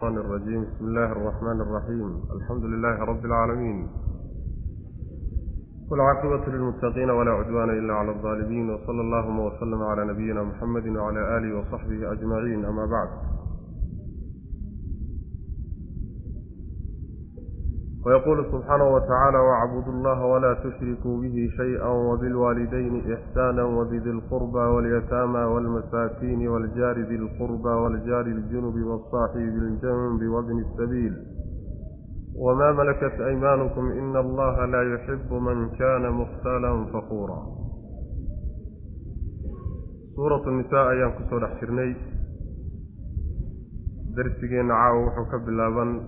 الرحمن الرجيم بسم الله الرحمن الرحيم الحمد لله رب العالمين والعاقبة للمتقين ولا عدوان إلا على الظالمين وصلى اللهم وسلم على نبينا محمد وعلى آله وصحبه أجمعين أما بعد ويقول سبحانه وتعالى واعبدوا الله ولا تشركوا به شيئا وبالوالدين إحسانا وبذي القربى واليتامى والمساكين والجار ذي القربى والجار الجنب والصاحب بالجنب وابن السبيل وما ملكت أيمانكم إن الله لا يحب من كان مختالا فخورا سورة النساء أيام كسور حشرني درسكين عاو وحكب لابن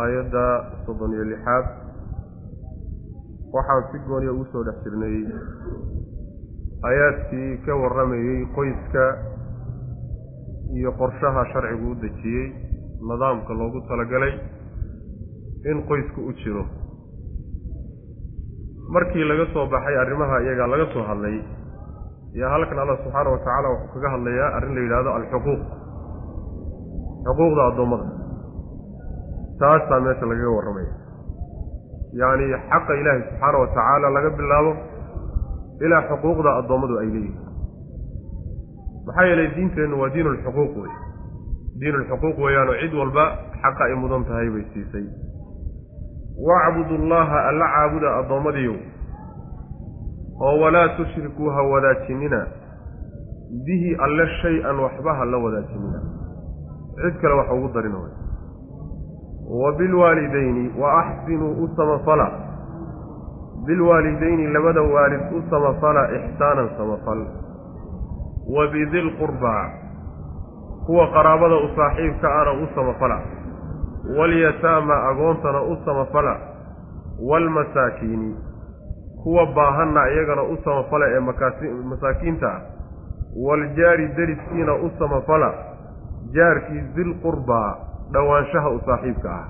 aayadda soddon iyo lixaad. Waxaan si gooniya ugu soo dhex jirnay aayaadkii ka warramayey qoyska iyo qorshaha sharcigu u dejiyey nidaamka loogu talagalay in qoysku u jiro. Markii laga soo baxay arrimaha iyagaa laga soo hadlay iyo halkan allah subxaana wa tacaala wuxuu kaga hadlayaa arrin la yidhaahdo alxuquuq. Xuquuqda addoommada taasaa meesha lagaga warramaya. Yacni xaqa ilaahi subxaana wa tacaala laga bilaabo ilaa xuquuqda addoommadu ay leeyihiin. Maxaa yeelay diinteennu waa diin ulxuquuq wey diin ulxuquuq weeyaanoo cid walba xaqa ay mudan tahay bay siisay. Wacbudu llaha alla caabuda addoommadiiyow oo walaa tushrikuu ha wadaajinina bihi alle shay-an waxba ha la wadaajinina. Cid kale wax ugu darina wa bilwaalidayni wa axsinuu u samafala bilwaalidayni labada waalid u samafala ixsaanan samafal wa bidilqurbaa kuwa qaraabada u saaxiibka ana u samafala walyataama agoontana u samafala waalmasaakiini kuwa baahanna iyagana u samafala ee masaakiinta ah waaljaari deriskiina u samafala jaarkii dilqurbaa dhowaanshaha u saaxiibka ah.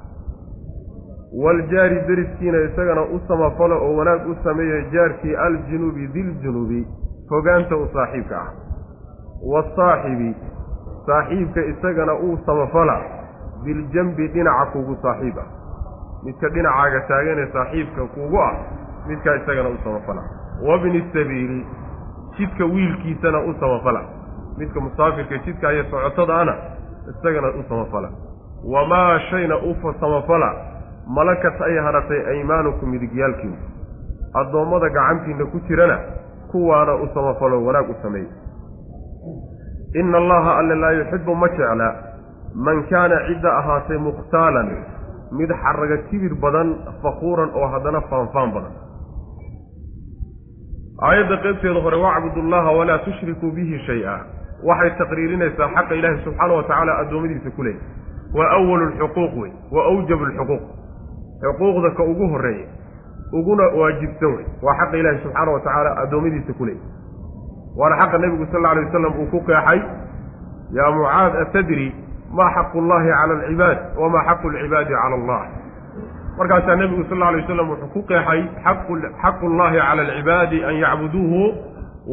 Waljaari deriskiina isagana u samafalo oo wanaag u sameeya jaarkii aljunubi diljunubi fogaanta u saaxiibka ah. Wasaaxibi saaxiibka isagana uu samafala biljambi dhinaca kugu saaxiib ah. Midka dhinacaaga taaganee saaxiibka kugu ah midkaa isagana u samafala. Wabni sabiili jidka wiilkiisana u samafala. Midka musaafirka jidka iyo socotadaana isagana u samafala wamaa shayna u samafala malakat ay haratay aymaanukum midigyaalkiina addoommada gacantiinna ku jirana kuwaana u samafalo wanaag u sameey ina allaha alle laa yuxibu ma jecla man kaana cidda ahaatay mukhtaalan mid xaraga kibir badan fakuuran oo haddana faanfaan badan aayadda qaybteeda hore wacbudu llaha walaa tushrikuu bihi shay-a waxay taqriirinaysaa xaqa ilaahi subxaana wa tacaala addoommadiisa ku leeyahy waa awalu lxuquuq wey. Wa awjabu lxuquuq xuquuqda ka ugu horreeya uguna waajibsan wey. Waa xaqa ilaahi subxaana wa tacaala addoommadiisa ku leeyahy waana xaqa nebigu sal alla alay wasalam uu ku qeexay yaa mucaad atadri maa xaqu llahi cala alcibaad wamaa xaqu lcibaadi cala allah. Markaasaa nebigu sal alla alay wasalam wuxuu ku qeexay xaqu llahi cala alcibaadi an yacbuduuhu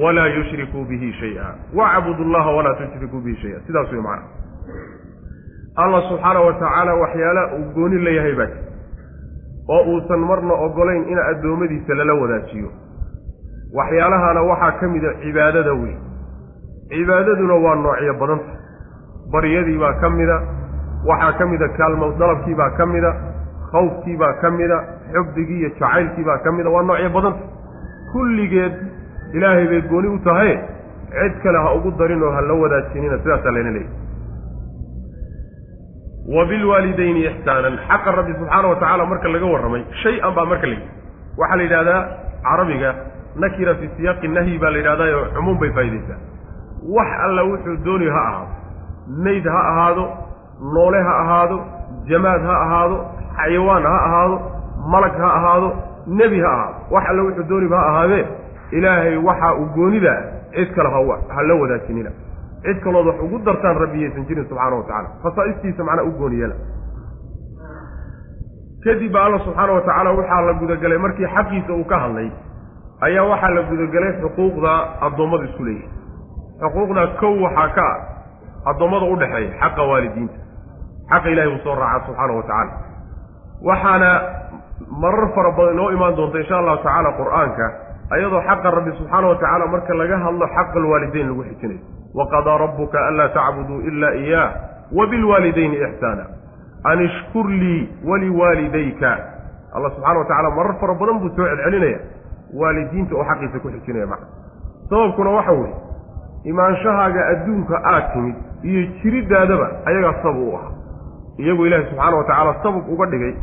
walaa yushrikuu bihi shaya wacbudu llaha walaa tushrikuu bihi shaya sidaas wey macana allah subxaana wa tacaala waxyaala uu gooni leeyahay baa jir oo uusan marna ogolayn in addoommadiisa lala wadaajiyo. Waxyaalahana waxaa ka mida cibaadada wey cibaadaduna waa noocyo badanta baryadii baa ka mida waxaa ka mida kaalmo dalabkii baa ka mida khawfkii baa ka mida xubdigii iyo jacaylkii baa ka mida waa noocyo badanta kulligeed ilaahay bay gooni u tahay. Cid kale ha ugu darin oo ha la wadaajinina sidaasaa layna leeyahy wa bilwaalidayni ixsaanan xaqa rabbi subxaana wa tacaala marka laga warramay shay-an baa marka la yidhi waxaa la yidhahdaa carabiga nakira fii siyaaqi nahyi baa la yidhahdaa oo cumuum bay faa'idaysaa wax alla wuxuu doonayo ha ahaado mayd ha ahaado noole ha ahaado jamaad ha ahaado xayawaan ha ahaado malag ha ahaado nebi ha ahaado wax alla wuxuu dooniba ha ahaadee ilaahay waxa uu goonida cid kale ha la wadaajinina cid kalood wax ugu dartaan rabbiyaysan jirin subxaana wa tacala khasaa'istiisa macnaa u gooni yeela. Kadib ba alla subxaana wa tacaala waxaa la gudagelay markii xaqiisa uu ka hadlay ayaa waxaa la gudagelay xuquuqda addoommada isku leeyihi xuquuqdaa kow waxaa ka ah addoommada u dhexeeya xaqa waalidiinta xaqa ilahay uu soo raacaa subxaana wa tacaala. Waxaana marar fara badan inoo imaan doonta insha allahu tacaala qur'aanka ayadoo xaqa rabbi subxaana wa tacaala marka laga hadlo xaqa alwaalideyn lagu xijinayo waqadaa rabbuka anlaa tacbuduu ila iyaah wabilwaalidayni ixsaana an ishkur lii waliwaalidayka allah subxana wa tacala marar fara badan buu soo celcelinaya waalidiinta oo xaqiisa ku xijinaya macna sababkuna waxa weeye imaanshahaaga adduunka aad timid iyo jiriddaadaba ayagaa sabab u ahaa iyagu ilaahi subxaana wa tacaala sabab uga dhigay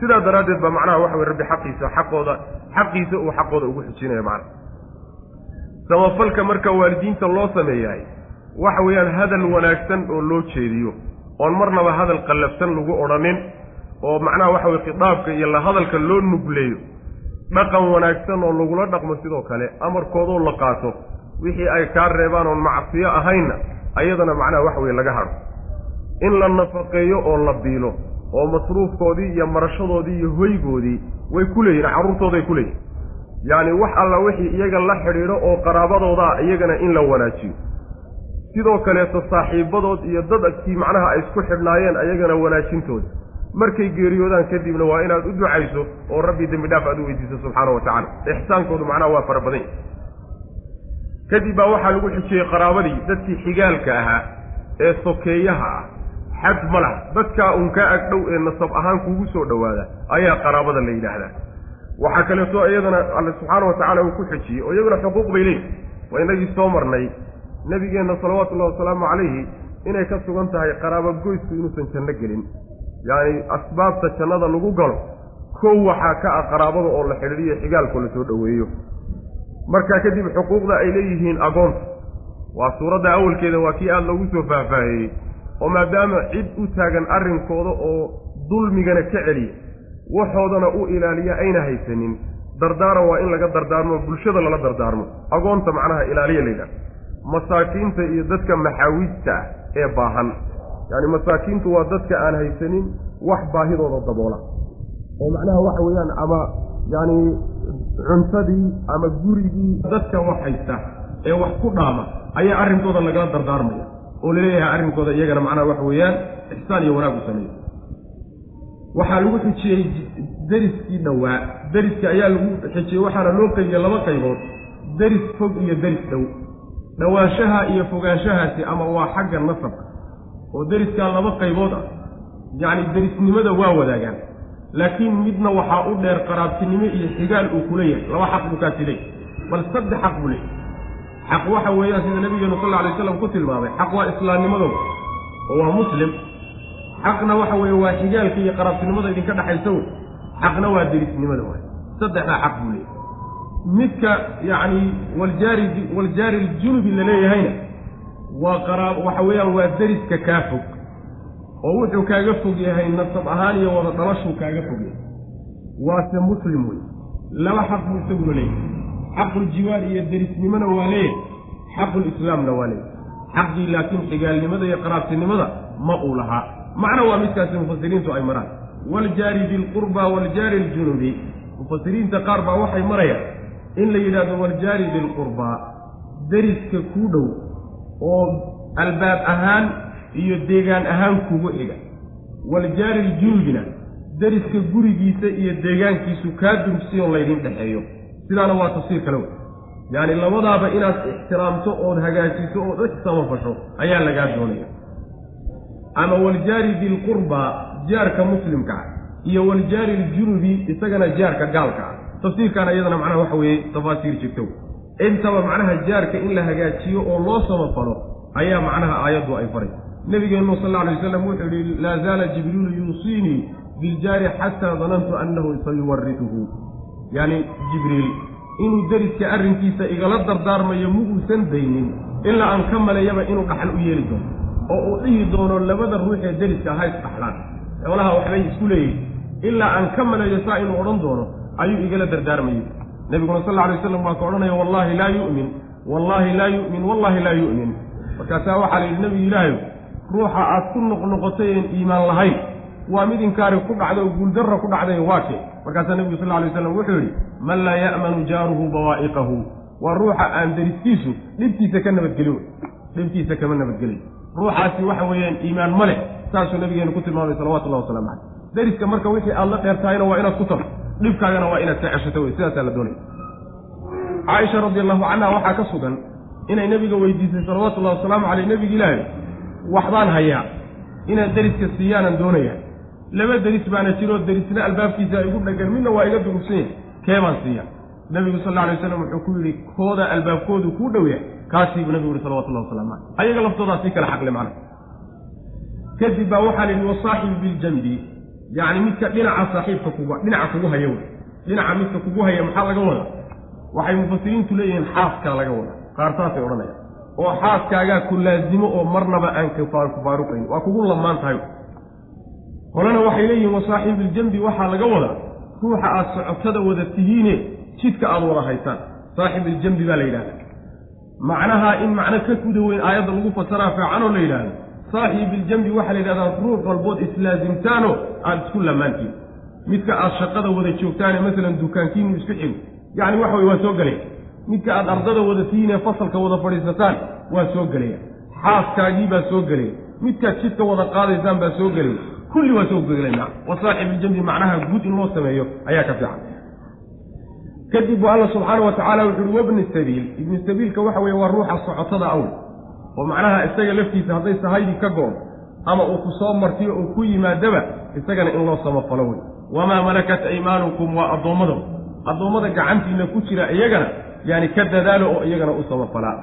sidaa daraaddeed baa macnaha waxa weye rabbi xaqiisa xaqooda xaqiisa uu xaqooda ugu xijinaya macna samafalka marka waalidiinta loo sameeyahay waxa weeyaan hadal wanaagsan oo loo jeediyo oon marnaba hadal qallafsan lagu odhanin oo macnaha waxa weye khitaabka iyo la hadalka loo nugleeyo dhaqan wanaagsan oo lagula dhaqmo sidoo kale amarkoodoo la qaato wixii ay kaa reebaan oon macsiyo ahaynna ayadana macnaha waxa weye laga hadho in la nafaqeeyo oo la biilo oo masruufkoodii iyo marashadoodii iyo hoygoodii way ku leeyihiin carruurtooday ku leeyihiin yacni wax alla wixii iyaga la xidhiidho oo qaraabadoodaa iyagana in la wanaajiyo sidoo kaleeto saaxiibadood iyo dadkii macnaha ay isku xidhnaayeen ayagana wanaajintooda markay geeriyoodaan kadibna waa inaad u ducayso oo rabbi dembi dhaaf aad u weydiiso subxaana wa tacala ixsaankoodu macnaha waa fara badan yahy kadib baa waxaa lagu xijiyey qaraabadii dadkii xigaalka ahaa ee sokeeyaha ah. Xad ma laha. Dadkaa uun kaa agdhow ee nasab ahaan kuugu soo dhowaada ayaa qaraabada la yidhaahdaa. Waxaa kaleeto iyadana alle subxaana wa tacala uu ku xejiyey oo iyaguna xuquuq bay leeyihiin waa inagii soo marnay nebigeenna salawaatullahi wasalaamu calayhi inay ka sugan tahay qaraabo goysku inuusan janno gelin. Yacni asbaabta jannada lagu galo kow waxaa ka ah qaraabada oo la xidhiidhiyo xigaalkoo la soo dhoweeyo. Markaa kadib xuquuqda ay leeyihiin agoonta waa suuradda awalkeeda waa kii aada loogu soo faahfaaheeyey oo maadaama cid u taagan arrinkooda oo dulmigana ka celiya waxoodana u ilaaliya ayna haysanin. Dardaaran waa in laga dardaarmo bulshada lala dardaarmo. Agoonta macnaha ilaaliya layidhaha masaakiinta iyo dadka maxaawiista ah ee baahan. Yacni masaakiintu waa dadka aan haysanin wax baahidooda daboola. Oo macnaha waxa weeyaan ama yacni cuntadii ama gurigii. Dadka wax haysta ee wax ku dhaama ayaa arrinkooda lagala dardaarmaya. Oo la leeyahay arrinkooda iyagana macnaha waxa weeyaan ixsaan iyo wanaag u sameeya. Waxaa lagu xijiyey deriskii dhowaa. Deriska ayaa lagu xijiyey waxaana loo qaybiyey laba qaybood. Deris fog iyo deris dhow dhowaanshaha iyo fogaanshahaasi ama waa xagga nasabka oo deriskaa laba qaybood ah. Yacni derisnimada waa wadaagaan. Laakiin midna waxaa u dheer qaraabtinimo iyo xigaal uu kula yahay laba xaq buu kaasi leey bal saddex xaq buu leey xaq waxa weeyaan sida nabigeenu sal lla alay waslam ku tilmaamay xaq waa islaamnimadooda oo waa muslim. Xaqna waxa weeye waa xigaalka iyo qaraabtinimada idinka dhexaysa wey. Xaqna waa derisnimada waay saddexdaa xaq buu leeyahy midka yacni waljaari waljaari ljunubi la leeyahayna waa qaraab waxa weeyaan waa deriska kaa fog oo wuxuu kaaga fog yahay nasab ahaan iyo wada dhalashuu kaaga fog yahay. Waase muslim wey laba xaq buu isaguna leeyahay xaquljiwaar iyo derisnimona waa leeyahay xaqulislaamna waa leeyahay xaqii laakiin xigaalnimada iyo qaraabtinimada ma uu lahaa. Macna waa midkaasi mufasiriintu ay maraan. Waljaari bilqurba waljaari aljunubi mufasiriinta qaar baa waxay marayaan in la yidhahdo waljaari bilqurbaa deriska kuu dhow oo albaab ahaan iyo deegaan ahaan kugu ega waljaari ljunubina deriska gurigiisa iyo deegaankiisu kaa durugsiyon laydin dhexeeyo sidaana waa tafsiir kale wey. Yacni labadaaba inaad ixtiraamto ood hagaajiso ood u samafasho ayaa lagaa doonaya. Ama waljaari bilqurbaa jaarka muslimka ah iyo waljaari aljunubi isagana jaarka gaalka ah tafsiirkaana iyadana macnaha waxa weeye tafaasiir jirto. Intaba macnaha jaarka in la hagaajiyo oo loo samafalo ayaa macnaha aayaddu ay faray. Nabigeennu sal alay wasalam wuxuu yihi laa zaala jibriilu yuusiinii biljaari xataa danantu annahu sayuwarituhu yacni jibriil inuu deriska arrinkiisa igala dardaarmayo ma uusan daynin ilaa aan ka maleeyaba inuu dhaxal u yeeli doono oo uu dhihi doono labada ruux ee deriska ha isdhaxlaan. Xoolaha waxbay isku leeyihiin ilaa aan ka maleeyo saa inuu odhan doono ayuu igala dardaarmayey nebiguna sal alay waslam waa ka odhanaya wallaahi laa yu'min wallaahi laa yu'min wallaahi laa yu'min. Markaasaa waxaa la yidhi nebigu ilaahayo ruuxa aad ku noqnoqotay een iimaan lahayn waa mid inkaari ku dhacda oo guuldarra ku dhacday waa kee. Markaasaa nebigu sal alay waslam wuxuu yidhi man laa ya'manu jaaruhu bawaa'iqahu waa ruuxa aan deriskiisu dhibtiisa ka nabadgelin dhibtiisa kama nabadgelin. Ruuxaasi waxa weeyaan iimaan ma leh saasuu nabigeenu ku tilmaamay salawatullahi waslamu caleyh deriska marka wixii aad la dheer tahayna waa inaad ku tarto dhibkaagana waa inaad ka ceshato wey sidaasaa la doonaya. Caaisha radi allahu canha waxaa ka sugan inay nebiga weydiisay salawatullahi wasalaamu caleyh nebiga ilaahay waxbaan hayaa inaad deriska siiyaanan doonaya. Laba deris baana jiroo derisna albaabkiisa igu dhagan midna waa iga durugsan yahay kee baan siiya? Nebigu sal alla alay waslam wuxuu ku yidhi kooda albaabkoodu kuu dhow yahay. Kaasiibuu nebigu yihi salawatullahi waslamu caleyh ayaga laftoodaa sii kala xaqle macna kadib baa waxaa la yidhi wasaaxibu biljanbi yacni midka dhinaca saaxiibka kugu dhinaca kugu haya wey. Dhinaca midka kugu haya maxaa laga wadaa? Waxay mufasiriintu leeyihiin xaaskaa laga wada qaar saasay odhanayaan. Oo xaaskaagaa ku laasimo oo marnaba aan ku faaruqayn. Waa kugu lamaan tahay. Qolana waxay leeyihiin wasaaxibuljambi waxaa laga wadaa ruuxa aad socotada wada tihiine jidka aad wada haysaan saaxibuljambi baa la yidhahda macnaha in macno ka guda weyn aayadda lagu fasaraa fiicanoo la yidhaahdo saaxibiljambi waxaa la yidhahdaa ruux walbood islaasimtaano aada isku lamaantiin midka aad shaqada wada joogtaane masalan dukaankiinu isku xigo yacni waxa weye waa soo gelaya midka aad ardada wada tihiinee fasalka wada fadhiisataan waa soo gelaya xaaskaagii baa soo gelaya midkaad jidka wada qaadaysaan baa soo gelaya kulli waa soo gelaya wa saaxibuljambi macnaha guud in loo sameeyo ayaa ka fiican. Kadib bu alla subxaana wa tacaala wuxu uhi wabni sabiil. Ibnu sabiilka waxa weeye waa ruuxa socotada awl oo macnaha isaga laftiisa hadday sahaydi ka go-on ama uu ku soo martiyo uu ku yimaadaba isagana in loo samafalo wey wamaa malakat aymaanukum waa addoommada. Addoommada gacantiina ku jira iyagana yaani ka dadaalo oo iyagana u samafalaa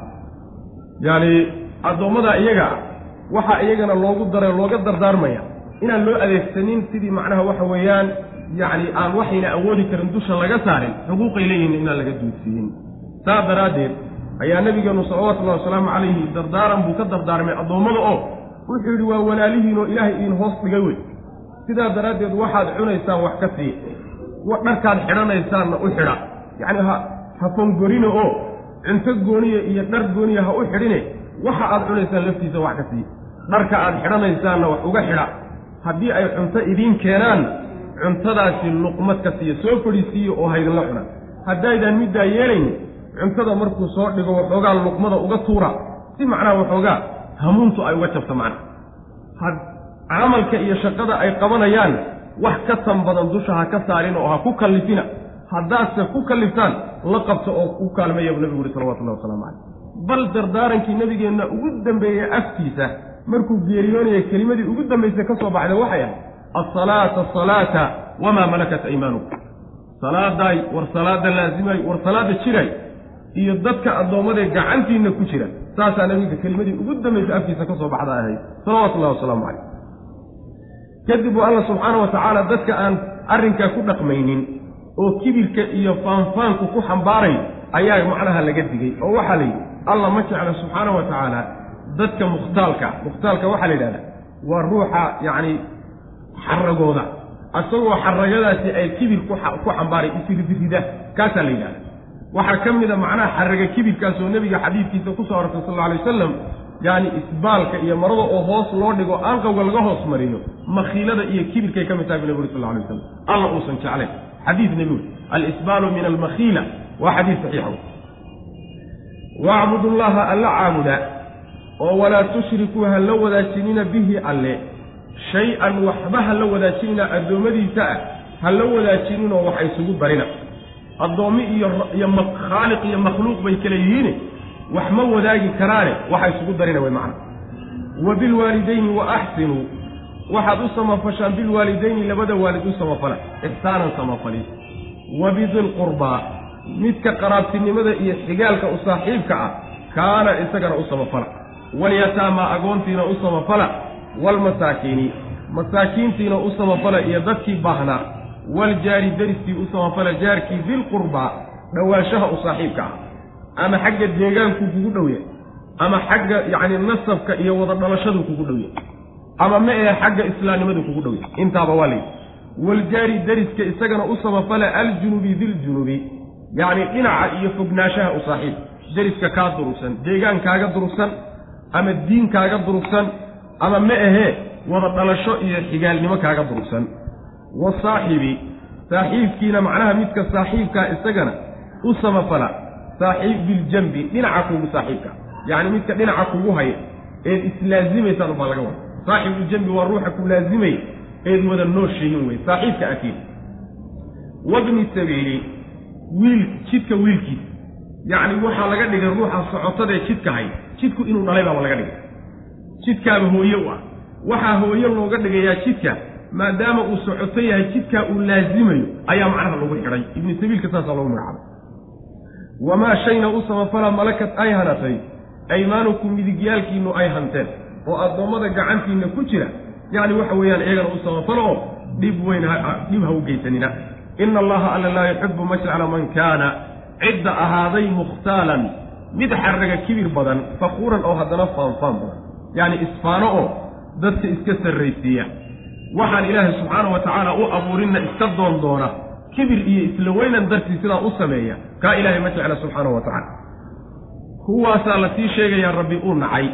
yacni addoommada iyaga waxaa iyagana loogu dara looga dardaarmaya inaan loo adeegsanin sidii macnaha waxa weeyaan yacni aan waxayna awoodi karin dusha laga saarin xuquuqay leeyihiin inaan laga duudsiinin saa daraaddeed ayaa nabigeenu salawatullahi wasalaamu calayhi dardaaran buu ka dardaarmay addoommada oo wuxuu yidhi waa walaalihiinoo ilaahay idiin hoos dhigay wey sidaa daraaddeed waxaad cunaysaan wax ka sii dharkaad xidhanaysaanna u xidha. Yacni ha ha fongorina oo cunto gooniya iyo dhar gooniya ha u xidhine waxa aad cunaysaan laftiisa wax ka sii. Dharka aad xidhanaysaanna wax uga xidha. Haddii ay cunto idiin keenaan cuntadaasi luqmad ka siiya soo fadhiisiiya oo haydinla cuna. Haddaydaan middaa yeelayn cuntada markuu soo dhigo waxoogaa luqmada uga tuura. Si macnaha waxoogaa hamuuntu ay uga jabto macna. Camalka iyo shaqada ay qabanayaan wax ka tan badan dusha ha ka saarin oo ha ku kallifina. Haddaadse ku kalliftaan la qabto oo ku buu nabigu uhi salawatullahi wasalaamu caleyh bal dardaarankii nabigeenna ugu dambeeyey afkiisa markuu geeriyoonaya kelimadii ugu dambaysay ka soo baxday waxay ahayd asalaata asalaata wamaa malakat aymaanukum salaadaay war salaada laazimay war salaada jiray iyo dadka addoommadee gacantiinna ku jira. Saasaa nabiga kelimadii ugu dambaysay afkiisa ka soo baxda ahayd salawatullahi wasalaamu caleyh kadib uu alla subxaana wa tacaala dadka aan arrinkaa ku dhaqmaynin oo kibirka iyo faanfaanku ku xambaarayn ayaa macnaha laga digay. Oo waxaa la yidhi alla ma jecla subxaana wa tacaala dadka mukhtaalka mukhtaalka waxaa la yidhahdaa waa ruuxa yacni xaragooda asagoo xaragadaasi ay kibir ku xambaaray isirdirida kaasaa la yidhahda waxaa ka mid a macnaha xaraga kibirkaasoo nebiga xadiidkiisa ku soo arortay sal alla alay wasalam yacni isbaalka iyo marada oo hoos loo dhigo aanqowga laga hoos mariyo makhiilada iyo kibirkay ka mid tahay bu nebi uri sal alay wasalam alla uusan jeclayn. Xadiid nebi uri alisbaalu min almakhiila. Waa xadiid saxiixa wacbudu llaha alla caabuda oo walaa tushrikuu ha la wadaajinina bihi alle shay-an waxba ha la wadaajinina addoommadiisa ah ha la wadaajinin oo wax isugu darina addoommi iyo khaaliq iyo makhluuq bay kala yihiine wax ma wadaagi karaane waxa isugu darina way macna. Wa bilwaalidayni wa axsinuu waxaad u samafashaan bilwaalidayni labada waalid u samafala. Ixsaanan samafali. Wa bidilqurbaa midka qaraabtinimada iyo xigaalka u saaxiibka ah kaana isagana u samafala. Walyataama agoontiina u samafala. Waalmasaakiini masaakiintiina u samafala iyo dadkii baahnaa waljaari dariskii u samafala jaarkii bilqurbaa dhowaanshaha u saaxiibka ah. Ama xagga deegaankuu kugu dhowya ama xagga yacni nasabka iyo wada dhalashaduu kugu dhowya ama ma ee xagga islaamnimadu kugu dhowya intaaba waa layidhi waljaari dariska isagana u samafala aljunubi diljunubi yacni dhinaca iyo fognaanshaha u saaxiib. Deriska kaa durugsan deegaankaaga durugsan ama diinkaaga durugsan ama ma ahee wada dhalasho iyo xigaalnimo kaaga durugsan wasaaxibi saaxiibkiina macnaha midka saaxiibkaa isagana u samafala saaxiib biljambi dhinaca kugu saaxiibka. Yacni midka dhinaca kugu haya eed islaazimaysaan ubaa laga wada saaxibuljambi waa ruuxa ku laazimay eed wada nooshihin wey saaxiibka akiid wabni sabiili wiil jidka wiilkiisa. Yacni waxaa laga dhigay ruuxa socotadaee jidka hay jidku inuu dhalay baaba laga dhigay. Jidkaaba hooye u ah. Waxaa hooye looga dhigayaa jidka maadaama uu socoto yahay jidkaa uu laazimayo ayaa macnaha lagu xidhay ibnu sabiilka saasaa loogu magacaabay. Wamaa shayna u samafala malakat ay hanatay aymaanukum midigyaalkiinnu ay hanteen oo addoommada gacantiinna ku jira yacni waxa weeyaan iyagana u samafalo oo dhib weyn dhib ha u geysanina. Ina allaha alla laa yuxibu ma jecla man kaana cidda ahaaday mukhtaalan mid xarraga kibir badan fakuuran oo haddana faanfaan badan yacni isfaano oo dadka iska sarraysiiya waxaan ilaahay subxaana wa tacaala u abuurinna iska doon doona kibir iyo isla weynan dartii sidaa u sameeya kaa ilaahay ma jecla subxaanahu wa tacaala. Kuwaasaa la sii sheegayaa rabbi uu nacay.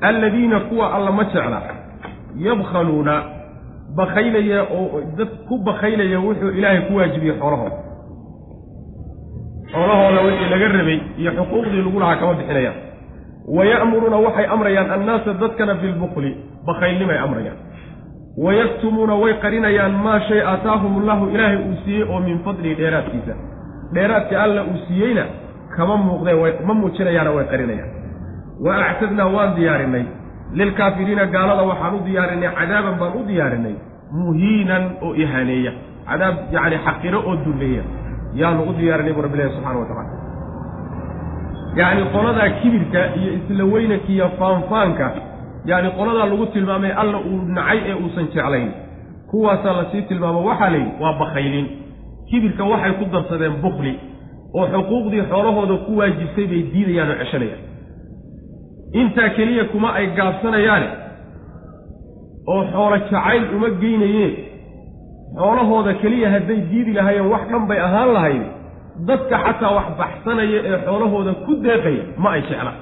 Alladiina kuwa alla ma jecla yabkhaluuna bakhaylaya oo dad ku bakhaylaya wuxuu ilaahay ku waajibiyey xoolahooda. Xoolahooda wixii laga rabay iyo xuquuqdii lagu lahaa kama bixinayaan. Waya'muruuna waxay amrayaan annaasa dadkana bilbukli bakhaylnimay amrayaan wayaktumuuna way qarinayaan maa shay aataahum allahu ilaahay uu siiyey oo min fadlihi dheeraadkiisa dheeraadka alla uu siiyeyna kama muuqdeen ma muujinayaana way qarinayaan wa actadnaa waan diyaarinay lilkaafiriina gaalada waxaan u diyaarinay cadaaban baan u diyaarinay muhiinan oo ihaaneeya cadaab yacni xaqiro oo dulleeya yaanu u diyaarinay bu rabbi ilahi subxana wa tacala yacni qoladaa kibirka iyo isla weynanka iyo faanfaanka yacni qoladaa lagu tilmaamay alla uu nacay ee uusan jeclayn. Kuwaasaa la sii tilmaamo waxaa la yidhi waa bakhaylin. Kibirka waxay ku darsadeen bukli oo xuquuqdii xoolahooda ku waajibtay bay diidayaan oo ceshanayaan. Intaa keliya kuma ay gaabsanayaane oo xoolo jacayl uma geynayeen. Xoolahooda keliya hadday diidi lahaayeen wax dhan bay ahaan lahayd. Dadka xataa wax baxsanaya ee xoolahooda ku deeqaya ma ay jeclaan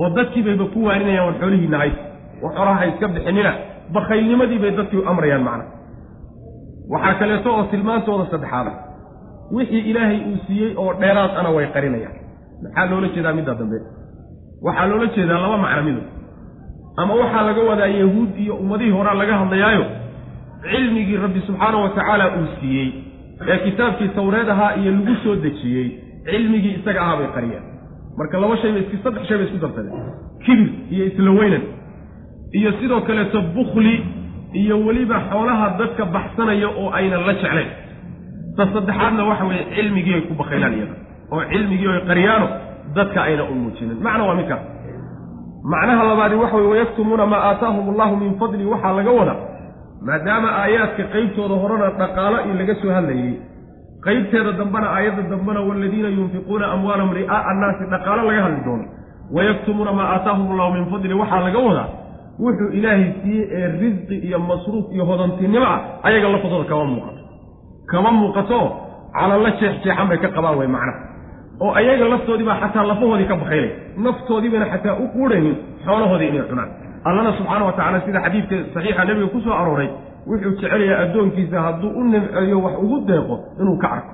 oo dadkii bayba ku waaninayaan war xoolihiinna hays oo xoolaha ha iska bixinina bakhaylnimadii bay dadkii amrayaan macna. Waxaa kaleeto oo tilmaantooda saddexaada wixii ilaahay uu siiyey oo dheeraad ana way qarinayaan. Maxaa loola jeedaa midda dambe? Waxaa loola jeedaa laba macno mido ama waxaa laga wadaa yahuud iyo ummadihii horaa laga hadlayaayo? Cilmigii rabbi subxaana wa tacaala uu siiyey. Ee kitaabkii tawreed ahaa iyo lagu soo dejiyey. Cilmigii isaga ahaa bay qariyeen marka laba shay bay saddex shay bay isku darsadeen kibir iyo isla weynan iyo sidoo kaleeto bukli iyo weliba xoolaha dadka baxsanaya oo aynan la jeclayn ta saddexaadna waxa weeye cilmigii ay ku bakaylaan iyada oo cilmigii ay qariyaano dadka ayna u muujinin macna waa midkaas macnaha labaadi waxa weye wayaktumuuna maa aataahum allahu min fadli waxaa laga wadaa maadaama aayaadka qeybtooda horena dhaqaalo in laga soo hadlayey qeybteeda dambena aayadda dambena waladiina yunfiquuna amwaalahum ri'aa'a annaasi dhaqaalo laga hadli doono. Wayaktumuuna maa aataahum allahu min fadli waxaa laga wadaa wuxuu ilaahay siiyey ee risqi iyo masruuf iyo hodantinimo ah ayaga lafadooda kama muuqato. Kama muuqato calalla jeexjeexan bay ka qabaan wey macnaha oo ayaga laftoodiibaa xataa lafahoodii ka bakaylay naftoodiibana xataa u quudhaynin xoolahoodii inay cunaan allana subxaana wa tacala sida xadiidka saxiixa nebiga ku soo arooray wuxuu jecelayaa addoonkiisa hadduu u nimceeyo wax ugu deeqo inuu ka arko.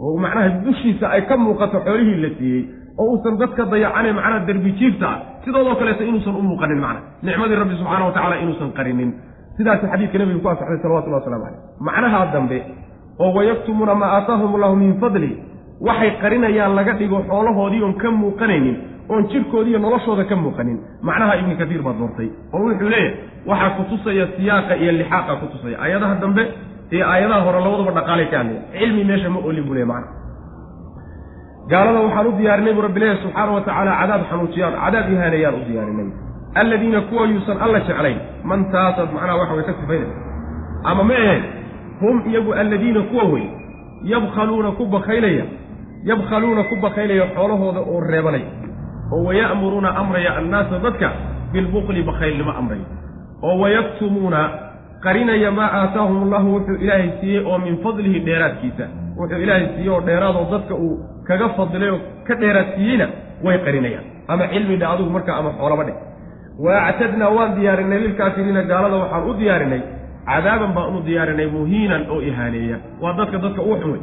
Oo macnaha dushiisa ay ka muuqato xoolihii la siiyey oo uusan dadka dayacane macnaha derbi jiifta ah sidoodoo kaleeto inuusan u muuqanin macna nicmadii rabbi subxaana wa tacala inuusan qarinin. Sidaasi xadiidka nebiga ku asaxday salawatullahi waslamu caleyh macnahaa dambe oo wayaktumuuna maa aataahum allahu min fadli waxay qarinayaan laga dhigo xoolahoodii oon ka muuqanaynin oon jirkoodiiyo noloshooda ka muuqanin. Macnaha ibni katiir baad doortay oo wuxuu leeyahay waxaa kutusaya siyaaqa iyo lixaaqa kutusaya aayadaha dambe iyo aayadaha hore labadaba dhaqaalay ka hadlaya cilmi meesha ma olin buu leey macna. Gaalada waxaan u diyaarinay buu rabbi leeyahy subxaana wa tacaala cadaab xanuujiyaan cadaab ihaanayaan u diyaarinay. Alladiina kuwa yuusan alla jeclayn man taasaad macnaha waxa way ka sifaynaysa ama ma aheen hum iyagu alladiina kuwa wey yabkhaluuna ku bakaylaya yabkhaluuna ku bakaylaya xoolahooda oo reebanaya oo waya'muruuna amraya annaasa dadka bilbukli bakaylnimo amraya oo wayaktumuuna qarinaya maa aataahum allahu wuxuu ilaahay siiyey oo min fadlihi dheeraadkiisa. Wuxuu ilaahay siiyey oo dheeraadoo dadka uu kaga fadilay oo ka dheeraadsiiyeyna way qarinayaan. Ama cilmi dhe adugu markaa ama xoolaba dheh wa actadnaa waan diyaarinay lilkaafiriina gaalada waxaan u diyaarinay. Cadaaban baan u diyaarinay muhiinan oo ihaaneeya. Waa dadka dadka ugu xun wey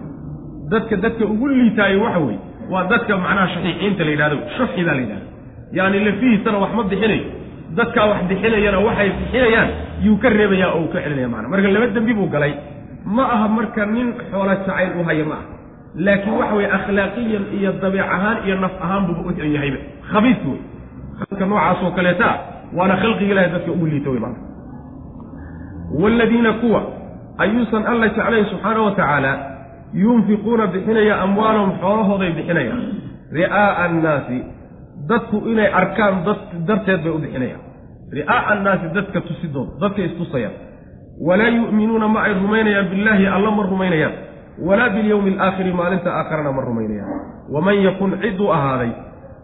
dadka dadka ugu liitaayo waxa weeye waa dadka macnaha shaxiixiinta la yidhahdo. Shuxi baa la yidhahda. Yaani lafihiisana wax ma bixinayo dadkaa wax bixinayana waxay bixinayaan yuu ka reebayaa oo uu ka celinaya macana marka laba dembi buu galay. Ma aha marka nin xoola jacayl u haya ma aha. Laakiin waxa weye akhlaaqiyan iyo dabeec ahaan iyo naf ahaan buuba u xun yahayba khabiis wey khalka noocaasoo kaleeta waana khalqiga ilahay dadka ugu liita wey maana waaladiina kuwa ayuusan alla jeclayn subxaana wa tacaala yunfiquuna bixinaya amwaalahum xoolahooday bixinayaan ri'aa'a annaasi dadku inay arkaan dad darteed bay u bixinayaan ri'aa'a annaasi dadka tusidooda dadka istusayaan. Walaa yu'minuuna ma ay rumaynayaan billaahi alla ma rumaynayaan. Walaa bilyowmi alaakhiri maalinta aakharana ma rumaynayaan. Waman yakun ciduu ahaaday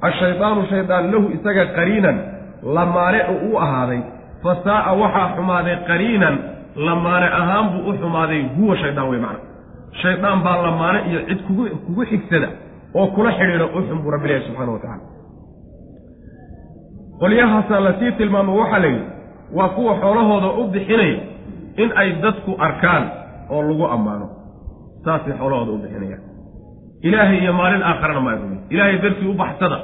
ashaydaanu shaydaan lahu isaga qariinan lamaane oo u ahaaday fa saa'a waxaa xumaaday qariinan lamaane ahaan buu u xumaaday huwa shaydaan wey macna shaydaan baa lamaane iyo cid kugu kugu xigsada oo kula xidhiidha u xun buu rabbi ilahi subxana wa tacala qolyahaasaa la sii tilmaamo waxaa la yidhi waa kuwa xoolahooda u bixinaya in ay dadku arkaan oo lagu ammaano. Saasay xoolahooda u bixinayaan. Ilaahay iyo maalin aakharana ma ay ilaahay dartii u baxsada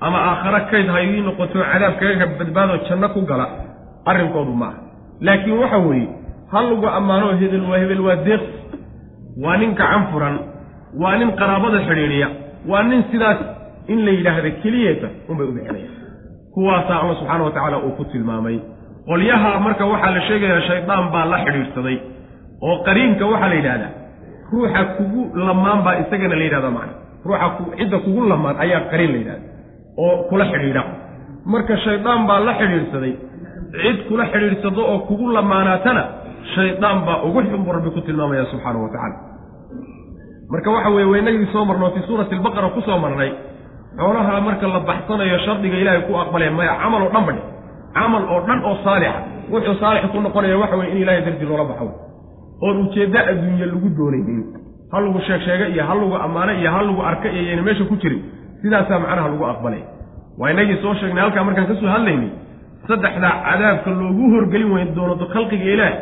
ama aakhare kayd ha noqoto cadaab kaga badbaado janno ku gala arrinkoodu ma aha. Laakiin waxa weeye ha lagu ammaano hebel waa hebel waa deeq waa nin gacan furan waa nin qaraabada xidhiidhiya waa nin sidaas in la yidhaahda keliyeeta unbay u bixinayaan kuwaasaa alla subxaana wa tacaala uu ku tilmaamay. Qolyaha marka waxaa la sheegayaa shaydaan baa la xidhiidhsaday oo qariinka waxaa la yidhahdaa ruuxa kugu lamaan baa isagana la yidhahda macna. Ruuxa cidda kugu lamaan ayaa qariin la yidhahda oo kula xidhiidha. Marka shaydaan baa la xidhiidhsaday cid kula xidhiidhsado oo kugu lamaanaatana shaydaan baa ugu xun buu rabbi ku tilmaamaya subxaana wa tacaala. Marka waxa weeye waynagii soo marnoo fii suurati albaqara ku soo marnay xoolaha marka la baxsanayo shardiga ilaahay ku aqbalaya maya camal oo dhan badhi camal oo dhan oo saalixa. Wuxuu saalix ku noqonaya waxa weye in ilahay dartii loola baxo. Oon ujeeddo adduunye lagu doonaynin ha lagu sheeg sheega iyo ha lagu ammaano iyo ha lagu arka iyo yayna meesha ku jirin sidaasaa macnaha lagu aqbalay. Waa inagii soo sheegnay halkaa markaan ka soo hadlaynay saddexdaa cadaabka loogu horgelin weyn doono khalqiga ilaah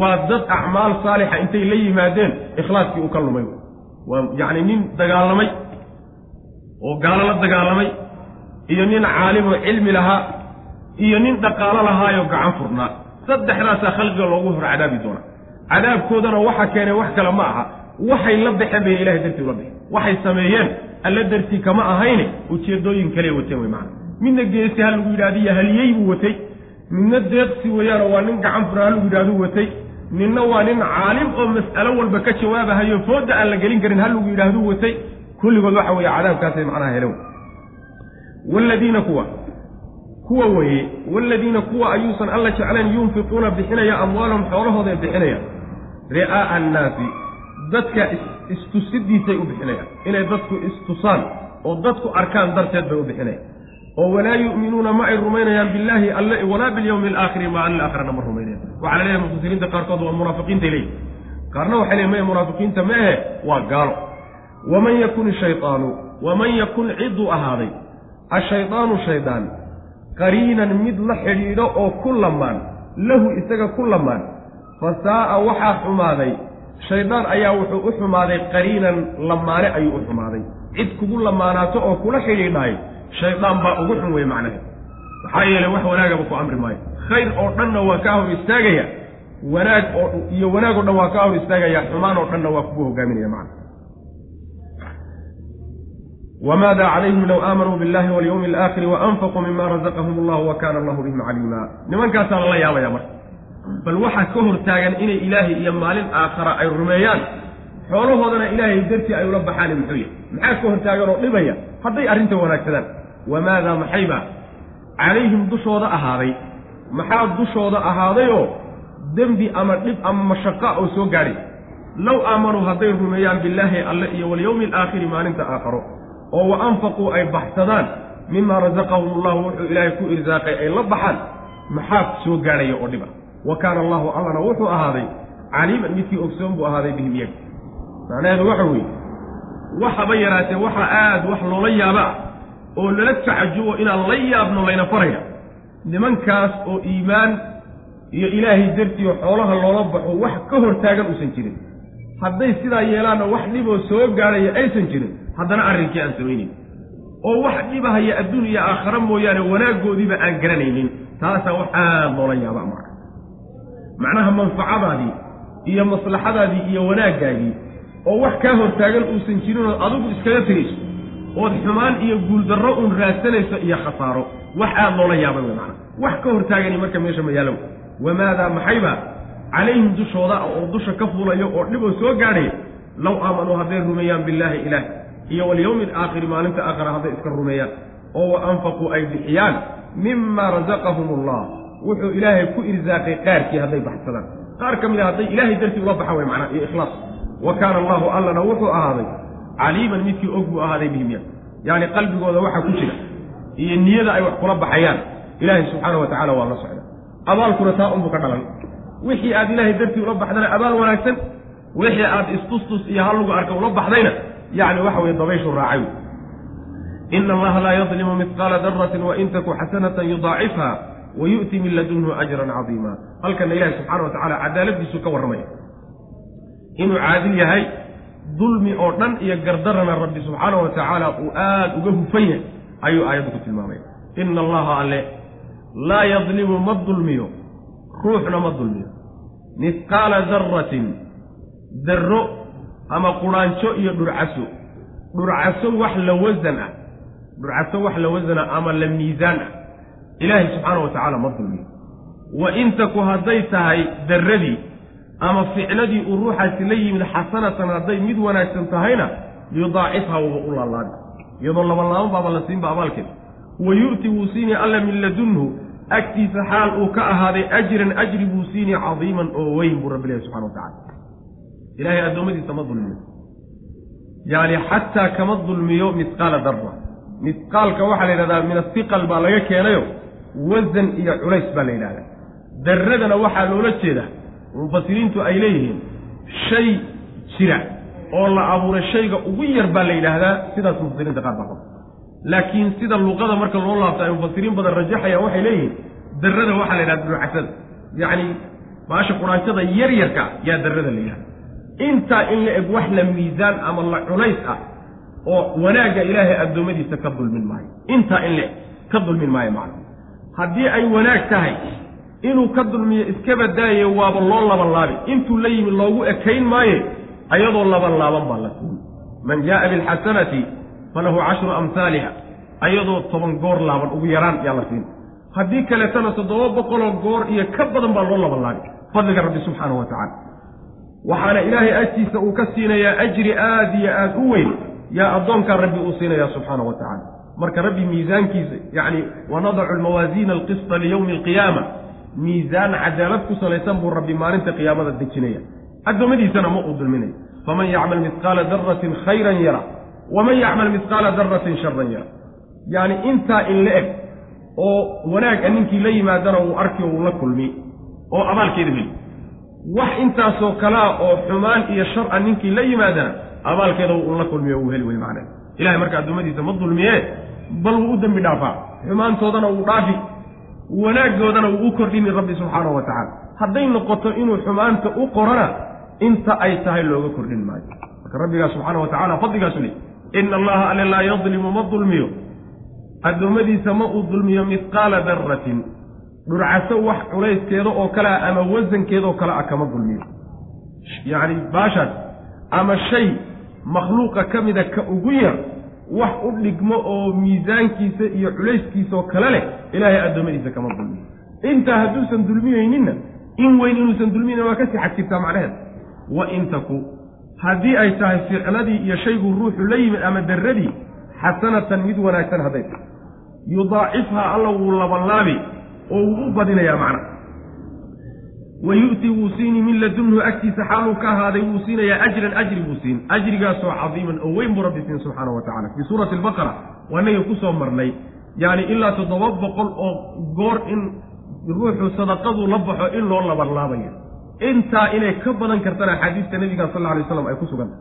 waa dad acmaal saalixa intay la yimaadeen ikhlaaskii uu ka lumay. Waa yacni nin dagaalamay oo gaalo la dagaalamay iyo nin caalim oo cilmi lahaa iyo nin dhaqaalo lahaayoo gacan furnaa. Saddexdaasaa khalqiga loogu hor cadaabi doonaa. Cadaabkoodana waxa keenay wax kale ma aha. Waxay la baxeen bay ilahay dartii ula baxeen waxay sameeyeen alla dartii kama ahayne ujeedooyin kale wateen wey macana midna geesi ha lagu yidhahdiyo haliyey buu watay midna deeqsi weeyaanoo waa nin gacan fura ha lagu yidhahdu watay. Ninna waa nin caalim oo mas'alo walba ka jawaabahayo fooda aan la gelin karin ha lagu yidhaahdu watay. Kulligood waxa weeye cadaabkaasay macnaha helen waaladiina kuwa kuwa weeye waaladiina kuwa ayuusan alla jeclayn yunfiquuna bixinaya amwaalahum xoolahooday bixinayaan ri'aa'a annaasi dadka istusidiisay u bixinayaan inay dadku istusaan oo dadku arkaan darteed bay u bixinayaan oo walaa yu'minuuna ma ay rumaynayaan billaahi alle walaa bilyawmi alaakhiri maalin aakhirana ma rumaynayaan. Waxaa la leeyahay mufasiriinta qaarkood waa munaafiqiintay leeyihiin qaarna waxay leeyihiin maya munaafiqiinta ma ahe waa gaalo. Waman yakun shaydaanu waman yakun cidduu ahaaday ashaydaanu shaydaan qariinan mid la xidhiidho oo ku lamaan lahu isaga ku lamaan fa saa'a waxaa xumaaday shaydaan ayaa wuxuu u xumaaday qariinan lamaane ayuu u xumaaday. Cid kugu lamaanaato oo kula xidhiidhaay shaydaan baa ugu xun wey macnaheed maxaa yeelay wax wanaagaba ku amri maayo. Khayr oo dhanna waa kaa hor istaagaya. Wanaag oo iyo wanaag oo dhan waa kaa hor istaagaya. Xumaan oo dhanna waa kugu hogaaminaya macna wmaada calayhim low aamanuu billahi walyawmi alaakhiri waanfaquu mima razaqahum allahu wa kaana allahu bihim caliima. Nimankaasaa lala yaabaya marka. Bal waxaa ka hortaagan inay ilaahay iyo maalin aakhara ay rumeeyaan xoolahoodana ilaahay dartii ay ula baxaani muxuu yahy maxaa ka hortaagan oo dhibaya? Hadday arrinta wanaagsadaan wamaadaa maxayba calayhim dushooda ahaaday maxaa dushooda ahaadayoo dembi ama dhib ama mashaqa oo soo gaadhay low aamanuu hadday rumeeyaan billaahi alle iyo walyawmi alaakhiri maalinta aakharo oo wa anfaquu ay baxsadaan mima rasaqahum allahu wuxuu ilaahay ku irsaaqay ay la baxaan maxaa soo gaadhaya oo dhiba wa kaana allahu allana wuxuu ahaaday caliiman midkii ogsoon buu ahaaday bihim iyaga macnaheedu waxa weeye waxaba yaraatee waxa aad wax loola yaaba ah oo lala tacajubo inaan la yaabno layna faraya. Nimankaas oo iimaan iyo ilaahay dartii oo xoolaha loola baxo wax ka hortaagan uusan jirin. Hadday sidaa yeelaanna wax dhiboo soo gaadhaya aysan jirin haddana arrinkii aan samaynayn oo wax dhibahaya adduun iyo aakhare mooyaane wanaaggoodiiba aan garanaynin. Taasaa wax aad loola yaaba marka macnaha manfacadaadii iyo maslaxadaadii iyo wanaaggaagii oo wax kaa hortaagan uusan jirin ood adigu iskaga tegayso ood xumaan iyo guuldarro uun raadsanayso iyo khasaaro. Wax aad loola yaabay wey macana wax ka hortaagani marka meesha ma yaalow wamaadaa maxayba? Calayhim dushooda oo dusha ka fuulayo oo dhib oo soo gaadhaya low aamanuu hadday rumeeyaan billaahi ilaah iyo walyowmi alaakhiri maalinta aakhira hadday iska rumeeyaan oo wa anfaquu ay bixiyaan mima rasaqahum allah. Wuxuu ilaahay ku irsaaqay qaarkii hadday baxsadaan. Qaar ka mid a hadday ilaahay dartii ula baxaan way macnaa iyo ikhlaas. Wa kaana allahu allana wuxuu ahaaday caliiman midkii og buu ahaaday bihimya yacni qalbigooda waxa ku jira iyo niyada ay wax kula baxayaan. Ilaahay subxaana wa tacala waa la socda. Abaalkuna taa unbuu ka dhalan. Wixii aad ilaahay dartii ula baxdana abaal wanaagsan wixii aad istustus iyo hallugu arka ula baxdayna yacni waxa weye dabayshu raacay ina allaha laa yadlimu midqaala daratin wain taku xasanatan yudaacifha wa yu'ti min ladunhu ajran cadiima. Halkana ilahi subxana wa tacala cadaaladiisuu ka warramaya. Inuu caadil yahay dulmi oo dhan iyo gardarana rabbi subxaana wa tacaala uu aada uga hufan yahay ayuu aayaddu ku tilmaamaya ina allaha alle laa yadlimu ma dulmiyo ruuxna ma dulmiyo. Mihqaala daratin darro ama quraanjo iyo dhurcaso. Dhurcaso wax la wasan ah dhurcaso wax la wasan ah ama la miisaan ah. Ilaahay subxaana wa tacaala ma dulmiyo. Wa in taku hadday tahay darradii ama ficladii uu ruuxaasi la yimid xasanatan hadday mid wanaagsan tahayna yudaacifha wuba u laalaabi iyadoo labalaaban baaba la siinba abaalkeeda wa yu'ti wuu siinay alla min ladunhu agtiisa xaal uu ka ahaaday ajran ajri buu siinay cadiiman oo weyn buu rabbi ilahi subxana wa tacala ilaahay addoommadiisa ma dulmiyo. Yacni xataa kama dulmiyo midqaala darra. Midqaalka waxaa la yidhahdaa min asiqal baa laga keenayo wasan iyo culays baa la yidhahdaa. Darradana waxaa loola jeedaa mufasiriintu ay leeyihiin shay jira oo la abuuray shayga ugu yar baa la yidhaahdaa sidaas mufasiriinta qaar baa laakiin sida luqada marka loo laabta ay mufasiriin badan rajaxayaan waxay leeyihiin darrada waxaa la yidhahda durucasada yacni baasha quraanjada yar yarka yaa darrada la yidhahda intaa in la eg wax la miisaan ama la culays ah oo wanaagga ilaahay addoommadiisa ka dulmin maayo. Intaa in la eg ka dulmin maayo macna haddii ay wanaag tahay inuu ka dulmiyo iska badaaye waaba loo labanlaabi intuu la yimi loogu ekayn maaye ayadoo labanlaaban baa la siin man jaaa bilxasanati falahu cashru amhaaliha ayadoo toban goor laaban ugu yaraan yaa la siin. Haddii kaleetana toddoba boqoloo goor iyo ka badan baa loo labanlaabi fadliga rabbi subxaanahu wa tacala waxaana ilaahay agtiisa uu ka siinayaa ajri aad iyo aad u weyn. Yaa addoonkaa rabbi uu siinayaa subxaanahu wa tacala marka rabbi miisaankiisa yacni wanadacu almawaasiina alqista liyowmi alqiyaama miisaan cadaalad ku salaysan buu rabbi maalinta qiyaamada dejinaya. Addoommadiisana ma uu dulminayo. Faman yacmal midqaala daratin khayran yara waman yacmal midqaala daratin sharan yara. Yacni intaa in la eg oo wanaagga ninkii la yimaadana uu arki o uu la kulmi oo abaalkeeda heli. Wax intaasoo kalea oo xumaan iyo shar-a ninkii la yimaadana abaalkeeda uu la kulmiyo uu heli wey macnaa ilahay marka addoommadiisa ma dulmiye bal wuu u dembi dhaafaa. Xumaantoodana wuu dhaafi wanaaggoodana wuu u kordhini rabbi subxaanahu wa tacala hadday noqoto inuu xumaanta u qorana inta ay tahay looga kordhin maayo. Marka rabbigaa subxaana wa tacala fadligaasu leey ina allaha alle laa yadlimu ma dulmiyo. Addoommadiisa ma uu dulmiyo midqaala daratin dhurcaso wax culayskeeda oo kale ah ama wasankeeda oo kale ah kama dulmiyo. Yacni baashaas ama shay makhluuqa ka mida ka ugu yar wax u dhigmo oo miisaankiisa iyo culayskiisaoo kale leh ilaahay addoommadiisa kama dulmiyo intaa hadduusan dulmiyeyninna in weyn inuusan dulmiyeynin waa ka sii xag jirtaa macnaheeda wa in taku haddii ay tahay ficladii iyo shayguu ruuxu la yimid ama darradii xasanatan mid wanaagsan hadday tahay. Yudaacifhaa alla wuu labanlaabi oo wuu u badinayaa macna wa yu'ti wuu siini min ladunhu agtiisa xaaluu ka ahaaday wuu siinayaa ajran ajri buu siin ajrigaasoo cadiiman oo weyn buu rabbi siin subxaana wa tacala fii suurati albaqara waanagii ku soo marnay yacni ilaa toddoba boqol oo goor in ruuxu sadaqadu la baxo in loo labanlaabayo intaa inay ka badan kartana axaadiista nebiga sal alla alay slam ay ku suganta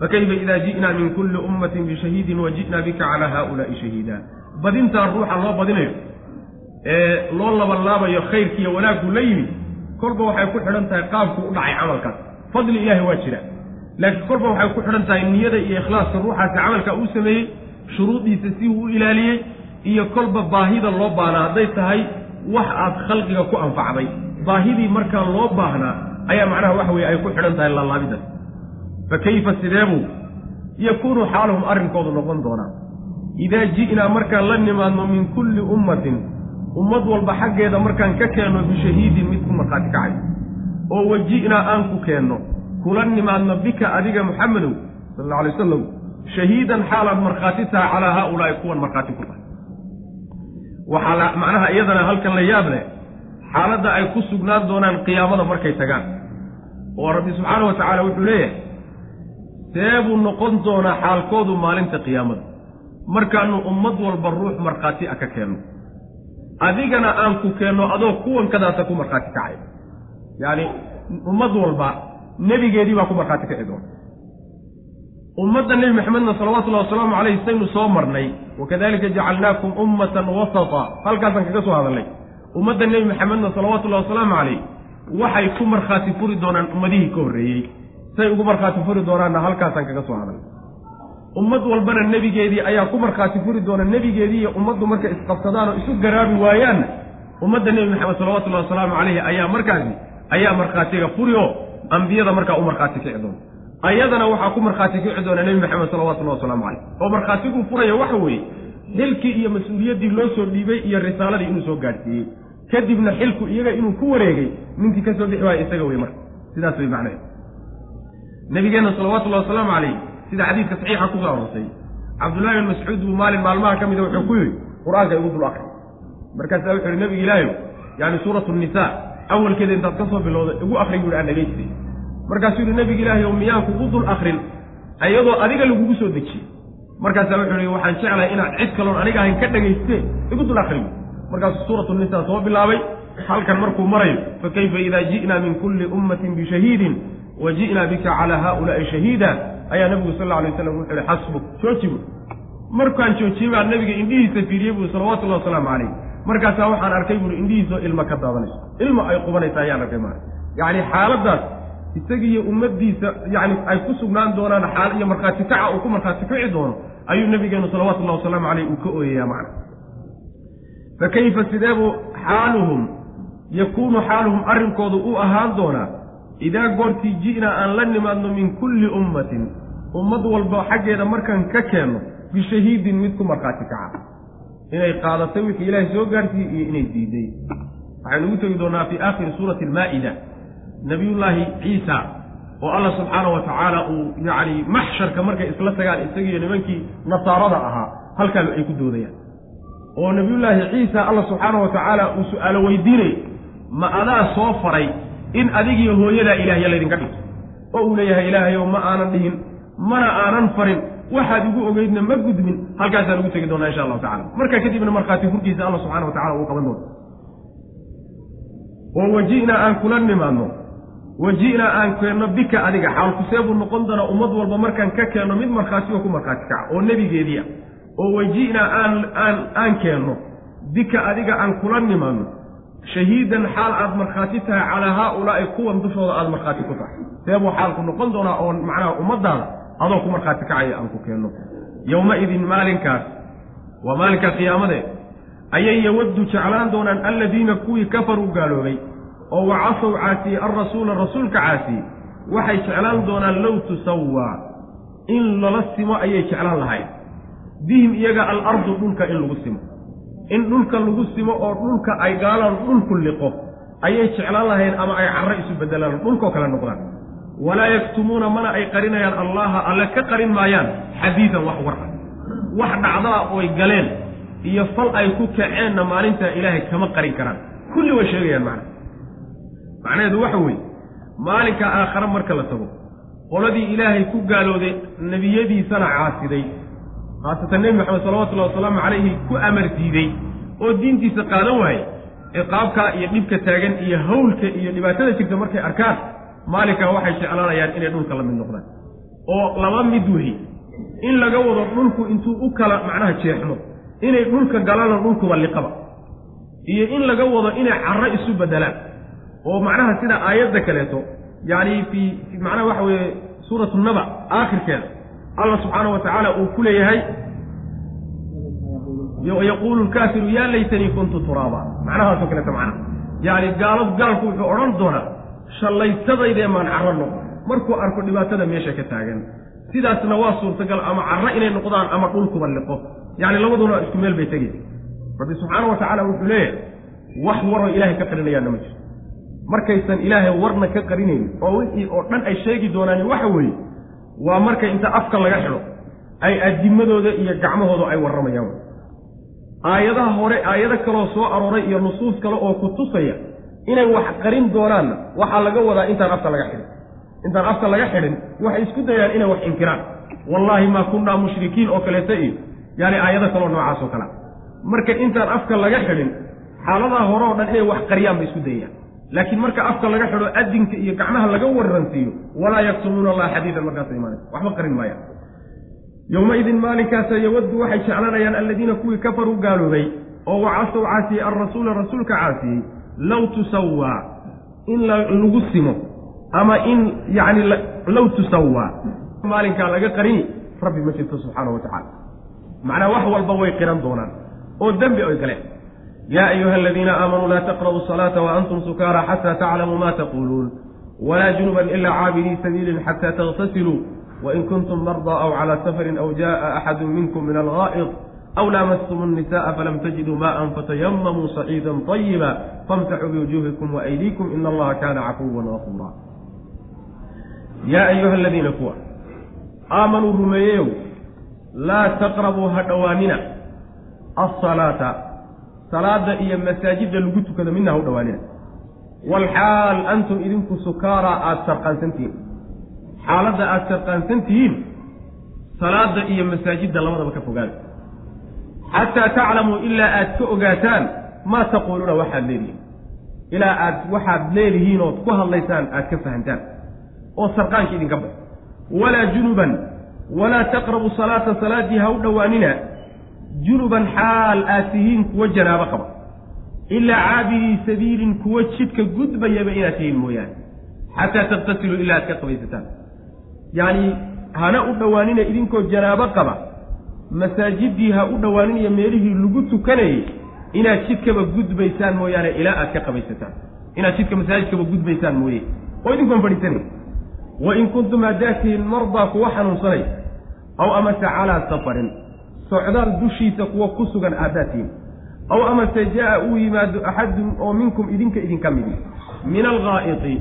fakayfa ida ji'naa min kulli ummatin bishahiidin wa ji'naa bika calaa haaulaa'i shahiida badintaa ruuxa loo badinayo ee loo labanlaabayo khayrkiiyo wanaaggu la yimid kolba waxay ku xidhan tahay qaabku u dhacay camalkaas. Fadli ilaahi waa jira. Laakiin kolba waxay ku xidhan tahay niyada iyo ikhlaaska ruuxaasi camalka uu sameeyey shuruudiisa si uu u ilaaliyey iyo kolba baahida loo baahnaa. Hadday tahay wax aad khalqiga ku anfacday. Baahidii markaa loo baahnaa ayaa macnaha waxa weye ay ku xidhan tahay laalaabidan fa kayfa sideebuu yakuunu xaaluhum arrinkoodu noqon doonaa. Idaa ji'naa markaan la nimaadno min kulli ummatin ummad walba xaggeeda markaan ka keenno bishahiidin mid ku markhaati kacay. Oo waji'naa aan ku keenno kula nimaadno bika adiga muxamedow sal alla alay wasalam shahiidan xaalaad markhaati tahay calaa haaulaa'i kuwan markhaati ku tahay. Waxaa macnaha iyadana halkan la yaab leh xaaladda ay ku sugnaan doonaan qiyaamada markay tagaan. Oo rabbi subxaana wa tacaala wuxuu leeyahay see buu noqon doonaa xaalkoodu maalinta qiyaamada. Markaanu ummad walba ruux markhaati a ka keenno adigana aan ku keenno adoo kuwan kadaasa ku markhaati kacay. Yacni ummad walba nebigeedii baa ku markhaati kaci doona ummadda nebi maxamedna salawatullahi wasalaamu calayh saynu soo marnay wakadalika jacalnaakum ummatan wasata halkaasaan kaga soo hadalnay. Ummadda nebi maxamedna salawatullahi wasalaamu calayh waxay ku markhaati furi doonaan ummadihii ka horreeyey. Say ugu markhaati furi doonaanna halkaasaan kaga soo hadalnay ummad walbana nebigeedii ayaa ku markhaati furi doona nebigeedii iyo ummaddu markay isqabsadaan oo isu garaabi waayaanna ummadda nebi maxamed salawatullahi wasalaamu calayhi ayaa markaasi ayaa markhaatiga furi oo ambiyada markaa u markhaati kici doona. Ayadana waxaa ku markhaati kici doona nebi maxamed salawatullahi wasalaamu caleyh oo markhaatiguu furaya waxa weeye xilkii iyo mas'uuliyaddii loo soo dhiibay iyo risaaladii inuu soo gaadhsiiyey. Kadibna xilku iyaga inuu ku wareegay ninkii ka soo bixi waaya isaga wey marka sidaas way macnahe nabigeenna salawatullahi wasalaamu calayh sida xadiidka saxiixa ku soo aroortay. Cabdullahi bin mascuud buu maalin maalmaha ka mida wuxuu ku yidhi qur'aanka igu dul akri markaasaa wuxu yihi nabiga ilaahayo yani suuratu nisaa awalkeeda intaad ka soo bilowda igu akri buu aan dhagaystay markaasuu yihi nabiga ilaahayo miyaan kugu dul akrin iyadoo adiga lagugu soo dejiyey markaasaa wuxuu yihi waxaan jeclahay inaad cid kaloon aniga ahayn ka dhagayste igu dul akri markaasuu suuratu nisaa soo bilaabay halkan markuu marayo fa kayfa idaa ji'naa min kulli ummatin bishahiidin wa ji'naa bika calaa haaulaa'i shahiida ayaa nabigu sal alay waslam wuxuu ihi xasbuk jooji bu markaan joojiyey baa nabiga indhihiisa fiiriyey bui salawatullahi wasalaamu calayh markaasaa waxaan arkay buui indhihiisoo ilma ka daadanayso ilma ay qubanaysa ayaan arkay maa yacni xaaladdaas isagiiyo ummaddiisa yani ay ku sugnaan doonaan xaal iyo markhaati kaca uu ku markhaati kici doono ayuu nabigeenu salawatullahi wasalaamu caleyh uu ka ooyayaa macna. Fa kayfa sideebuu xaaluhum yakuunu xaaluhum arrinkoodu u ahaan doonaa idaa goortii ji'naa aan la nimaadno min kulli ummatin ummad walba xaggeeda markaan ka keenno bishahiidin mid ku markhaati kaca inay qaadatay wixii ilaahay soo gaarsiiyey iyo inay diiday waxaynu ugu tegi doonnaa fii aakhiri suurati almaa'ida. Nabiyullaahi ciisa oo allah subxaanah wa tacaala uu yacni maxsharka markay isla tagaan isagiiyo nimankii nasaarada ahaa halkaa ay ku doodayaan. Oo nabiyullaahi ciisa allah subxaanah wa tacaala uu su'aalo weydiinay ma adaa soo faray in adigiyo hooyadaa ilaahya laydinka dhigto? Oo uu leeyahay ilaahayow ma aanan dhihin mana aanan farin waxaad igu ogeydna ma gudmin halkaasaan ugu tegi doonaa insha allahu tacala. Markaa kadibna markhaati furkiisa alla subxana wa tacala uu qaban doona oo waji'naa aan kula nimaadno. Waji'naa aan keenno bika adiga. Xaalkusee buu noqon doonaa ummad walba markaan ka keenno mid markhaati oo ku markhaati kaca oo nebigeediia oo waji'naa aan aan aan keenno bika adiga aan kula nimaadno. Shahiidan xaal aad markhaati tahay calaa haaulaa'i kuwan dushooda aada markhaati ku tahay. See buu xaalku noqon doonaa oo macnaha ummaddaada adoo ku markhaati kacaya aan ku keenno yowma-idin maalinkaas waa maalinka qiyaamade ayay yawaddu jeclaan doonaan alladiina kuwii kafaruu gaaloobay oo wacasow caasiyey alrasuula rasuulka caasiyey waxay jeclaan doonaan low tusawaa in lala simo ayay jeclaan lahayd. Bihim iyaga alardu dhulka in lagu simo. In dhulka lagu simo oo dhulka ay gaalaan dhulku liqo ayay jeclaan lahayn ama ay carro isu beddelaan dhulkoo kale noqdaan walaa yaktumuuna mana ay qarinayaan allaha alle ka qarin maayaan xadiidan wax war ah. Wax dhacdaa oy galeen iyo fal ay ku kaceenna maalintaa ilaahay kama qarin karaan. Kulli way sheegayaan macna. Macnaheedu waxa weeye maalinka aakhare marka la tago qoladii ilaahay ku gaalooday nebiyadiisana caasiday. Khaasatan nebi maxamed salawatullahi wasalaamu calayhi ku amar diiday oo diintiisa qaadan waaye ciqaabkaa iyo dhibka taagan iyo hawlka iyo dhibaatada jirta markay arkaan maalinkaa waxay jeclaanayaan inay dhulka la mid noqdaan. Oo laba mid wehi in laga wado dhulku intuu u kala macnaha jeexmo inay dhulka galaana dhulkuba liqaba iyo in laga wado inay carro isu beddelaan. Oo macnaha sida aayadda kaleeto yacni fii macnaha waxa weeye suuratu naba aakhirkeeda allah subxaana wa tacaala uu ku leeyahay yaquulu lkaafiru yaa laytanii kuntu turaaba macnahaasoo kaleeta macnaha yacni gaalo gaalku wuxuu odhan doonaa shallaytadaydee maan carro noqo markuu arko dhibaatada meesha ka taagan sidaasna waa suurtagal ama carro inay noqdaan ama dhulkuba liqo yacni labaduna isku meel bay tegaysa rabbi subxaana wa tacaala wuxuu leeyahay wax waroo ilaahay ka qarinayaanna ma jirto markaysan ilaahay warna ka qarinayn oo wixii oo dhan ay sheegi doonaani waxa weeye waa marka inta afka laga xidho ay adimadooda iyo gacmahooda ay warramayaan. Aayadaha hore aayado kaloo soo arooray iyo nusuus kale oo ku tusaya inay wax qarin doonaanna waxaa laga wadaa intaan afka laga xidhin intaan afka laga xidhin waxay isku dayaan inay wax inkiraan. Wallaahi maa kunnaa mushrikiin oo kaleeta iyo yaani aayado kaloo noocaas oo kalea marka intaan afka laga xidhin xaaladaha hore oo dhan inay wax qariyaan bay isku dayayaan laakiin marka afka laga xidho adinka iyo gacmaha laga warransiiyo walaa yaktumuuna allaha xadiidan markaasa imaanaysa waxba qarin maayaan. Yowmaidin maalinkaasa yawaddu waxay jeclanayaan alladiina kuwii kafaruu gaaloobay oo wacasow caasiyey alrasuula rasuulka caasiyey low tusawaa in lagu simo ama in yacni low tusawaa maalinkaa laga qarini rabbi ma jirto subxaana wa tacaala macnaa wax walba way qiran doonaan oo dembi oy galeen yaa ayuha aladiina aamanuu laa taqrabuu salaata wa antum sukaara xataa taclamuu ma taquuluun walaa junuban ilaa caabidii sabiilin xataa taغtasiluu wain kuntum mardaa aw calaa safarin aw jaءa axadu minkum min algaa'id aw laamastum الnisaءa falam tajiduu maءa fatayamamuu saciida طayiba famsaxuu biwujuuhikum waaydiikum in allaha kaana cafuwa gafuura yaa ayuha aladiina kuwa aamanuu rumeeyeyow laa taqrabuu ha dhowaanina asalaata salaada iyo masaajidda lagu tukado midna ha u dhowaanina waalxaal antum idinku sukaaraa aada sarqaansantihiin xaaladda aada sarqaansan tihiin salaadda iyo masaajidda labadaba ka fogaada xataa taclamuu ilaa aad ka ogaataan maa taquuluuna waxaad leedihiin. Ilaa aad waxaad leedihiin ood ku hadlaysaan aad ka fahantaan. Oo sarqaanka idinka bax walaa junuban walaa taqrabu salaata salaaddii ha u dhowaanina junuban xaal aad tihiin kuwa janaabo qaba. Ilaa caabidii sabiilin kuwa jidka gudbayaba inaad tihiin mooyaane. Xataa takhtasiluu ilaa aad ka qabaysataan. Yacni hana u dhowaanina idinkoo janaabo qaba masaajiddii ha u dhowaaninaya meelihii lagu tukanayay inaad jidkaba gudbaysaan mooyaane ilaa aad ka qabaysataan. Inaad jidka masaajidkaba gudbaysaan mooye. Oo idinkoon fadhiisanay wain kuntum haddaad tihiin mardaa kuwa xanuunsanay aw amase calaa safarin socdaal dushiisa kuwa ku sugan aadaad tihiin aw amase jaa'a uu yimaado axadun oo minkum idinka idinka midi min alghaa'iti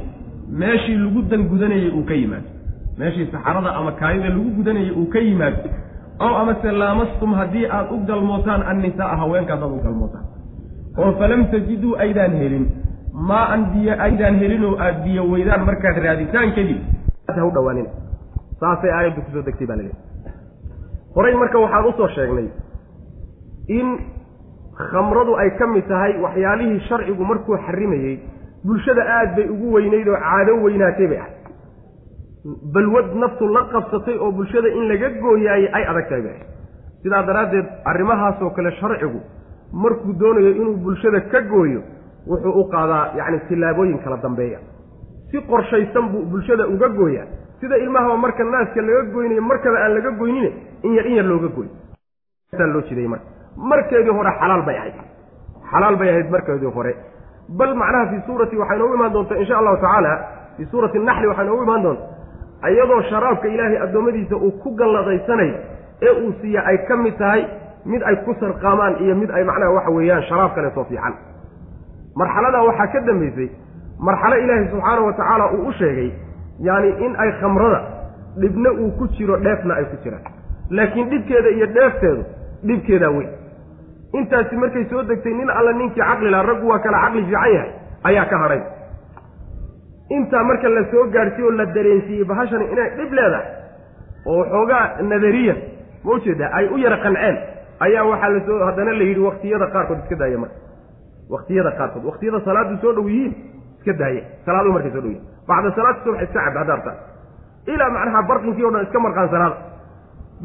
meeshii lagu dan gudanayey uu ka yimaado. Meeshii saxarada ama kaadida lagu gudanayay uu ka yimaado ow amase laamastum haddii aad u galmootaan annisaaa haweenka haddaad u galmootaan oo falam tajiduu aydaan helin maa an biyo aydaan helin oo aad biyo weydaan markaad raaditaan kadib ha u dhawaanina saasay aayaddu ku soo degtay baa laga horay marka waxaan u soo sheegnay in khamradu ay ka mid tahay waxyaalihii sharcigu markuu xarimayey bulshada aad bay ugu weynayd oo caado weynaatay bay ahay balwad naftu la qabsatay oo bulshada in laga gooyaayey ay adag tahay bay sidaa daraaddeed arrimahaasoo kale sharcigu markuu doonayo inuu bulshada ka gooyo wuxuu u qaadaa yacni tillaabooyin kala dambeeya. Si qorshaysan buu bulshada uga gooyaa. Sida ilmahaba marka naaska laga goynayo markaba aan laga goynine in yar in yar looga goy loo jiday markeedii hore xalaal bay ahayd. Xalaal bay ahayd markeedii hore. Bal macnaha fii suurati waxay noogu imaan doontaa insha allahu tacaala fii suurati naxli waxay noogu imaan doontaa iyadoo sharaabka ilaahay addoommadiisa uu ku galladaysanay ee uu siiya ay ka mid tahay mid ay ku sarqaamaan iyo mid ay macnaha waxa weeyaan sharaab kaleetoo fiican. Marxaladaa waxaa ka dambaysay marxalo ilaahay subxaana wa tacaala uu u sheegay yacni in ay khamrada dhibna uu ku jiro dheefna ay ku jiraan. Laakiin dhibkeeda iyo dheefteedu dhibkeedaa weyn. Intaasi markay soo degtay nin alla ninkii caqli laha raggu waa kala caqli fiican yahay ayaa ka hadhay intaa marka la soo gaadhsiiye oo la dareensiiyey bahashani inay dhib leedahay oo waxoogaa nadariyan ma u jeedaa ay u yara qanceen ayaa waxaa la soo haddana la yidhi waktiyada qaarkood iska daaya marka. Waktiyada qaarkood waktiyada salaadu soo dhow yihiin iska daaya salaadu markay soo dhow yihiin bacda salaati subx iska cab hadaarta ilaa macnaha barqinkii o dhan iska marqaansanaada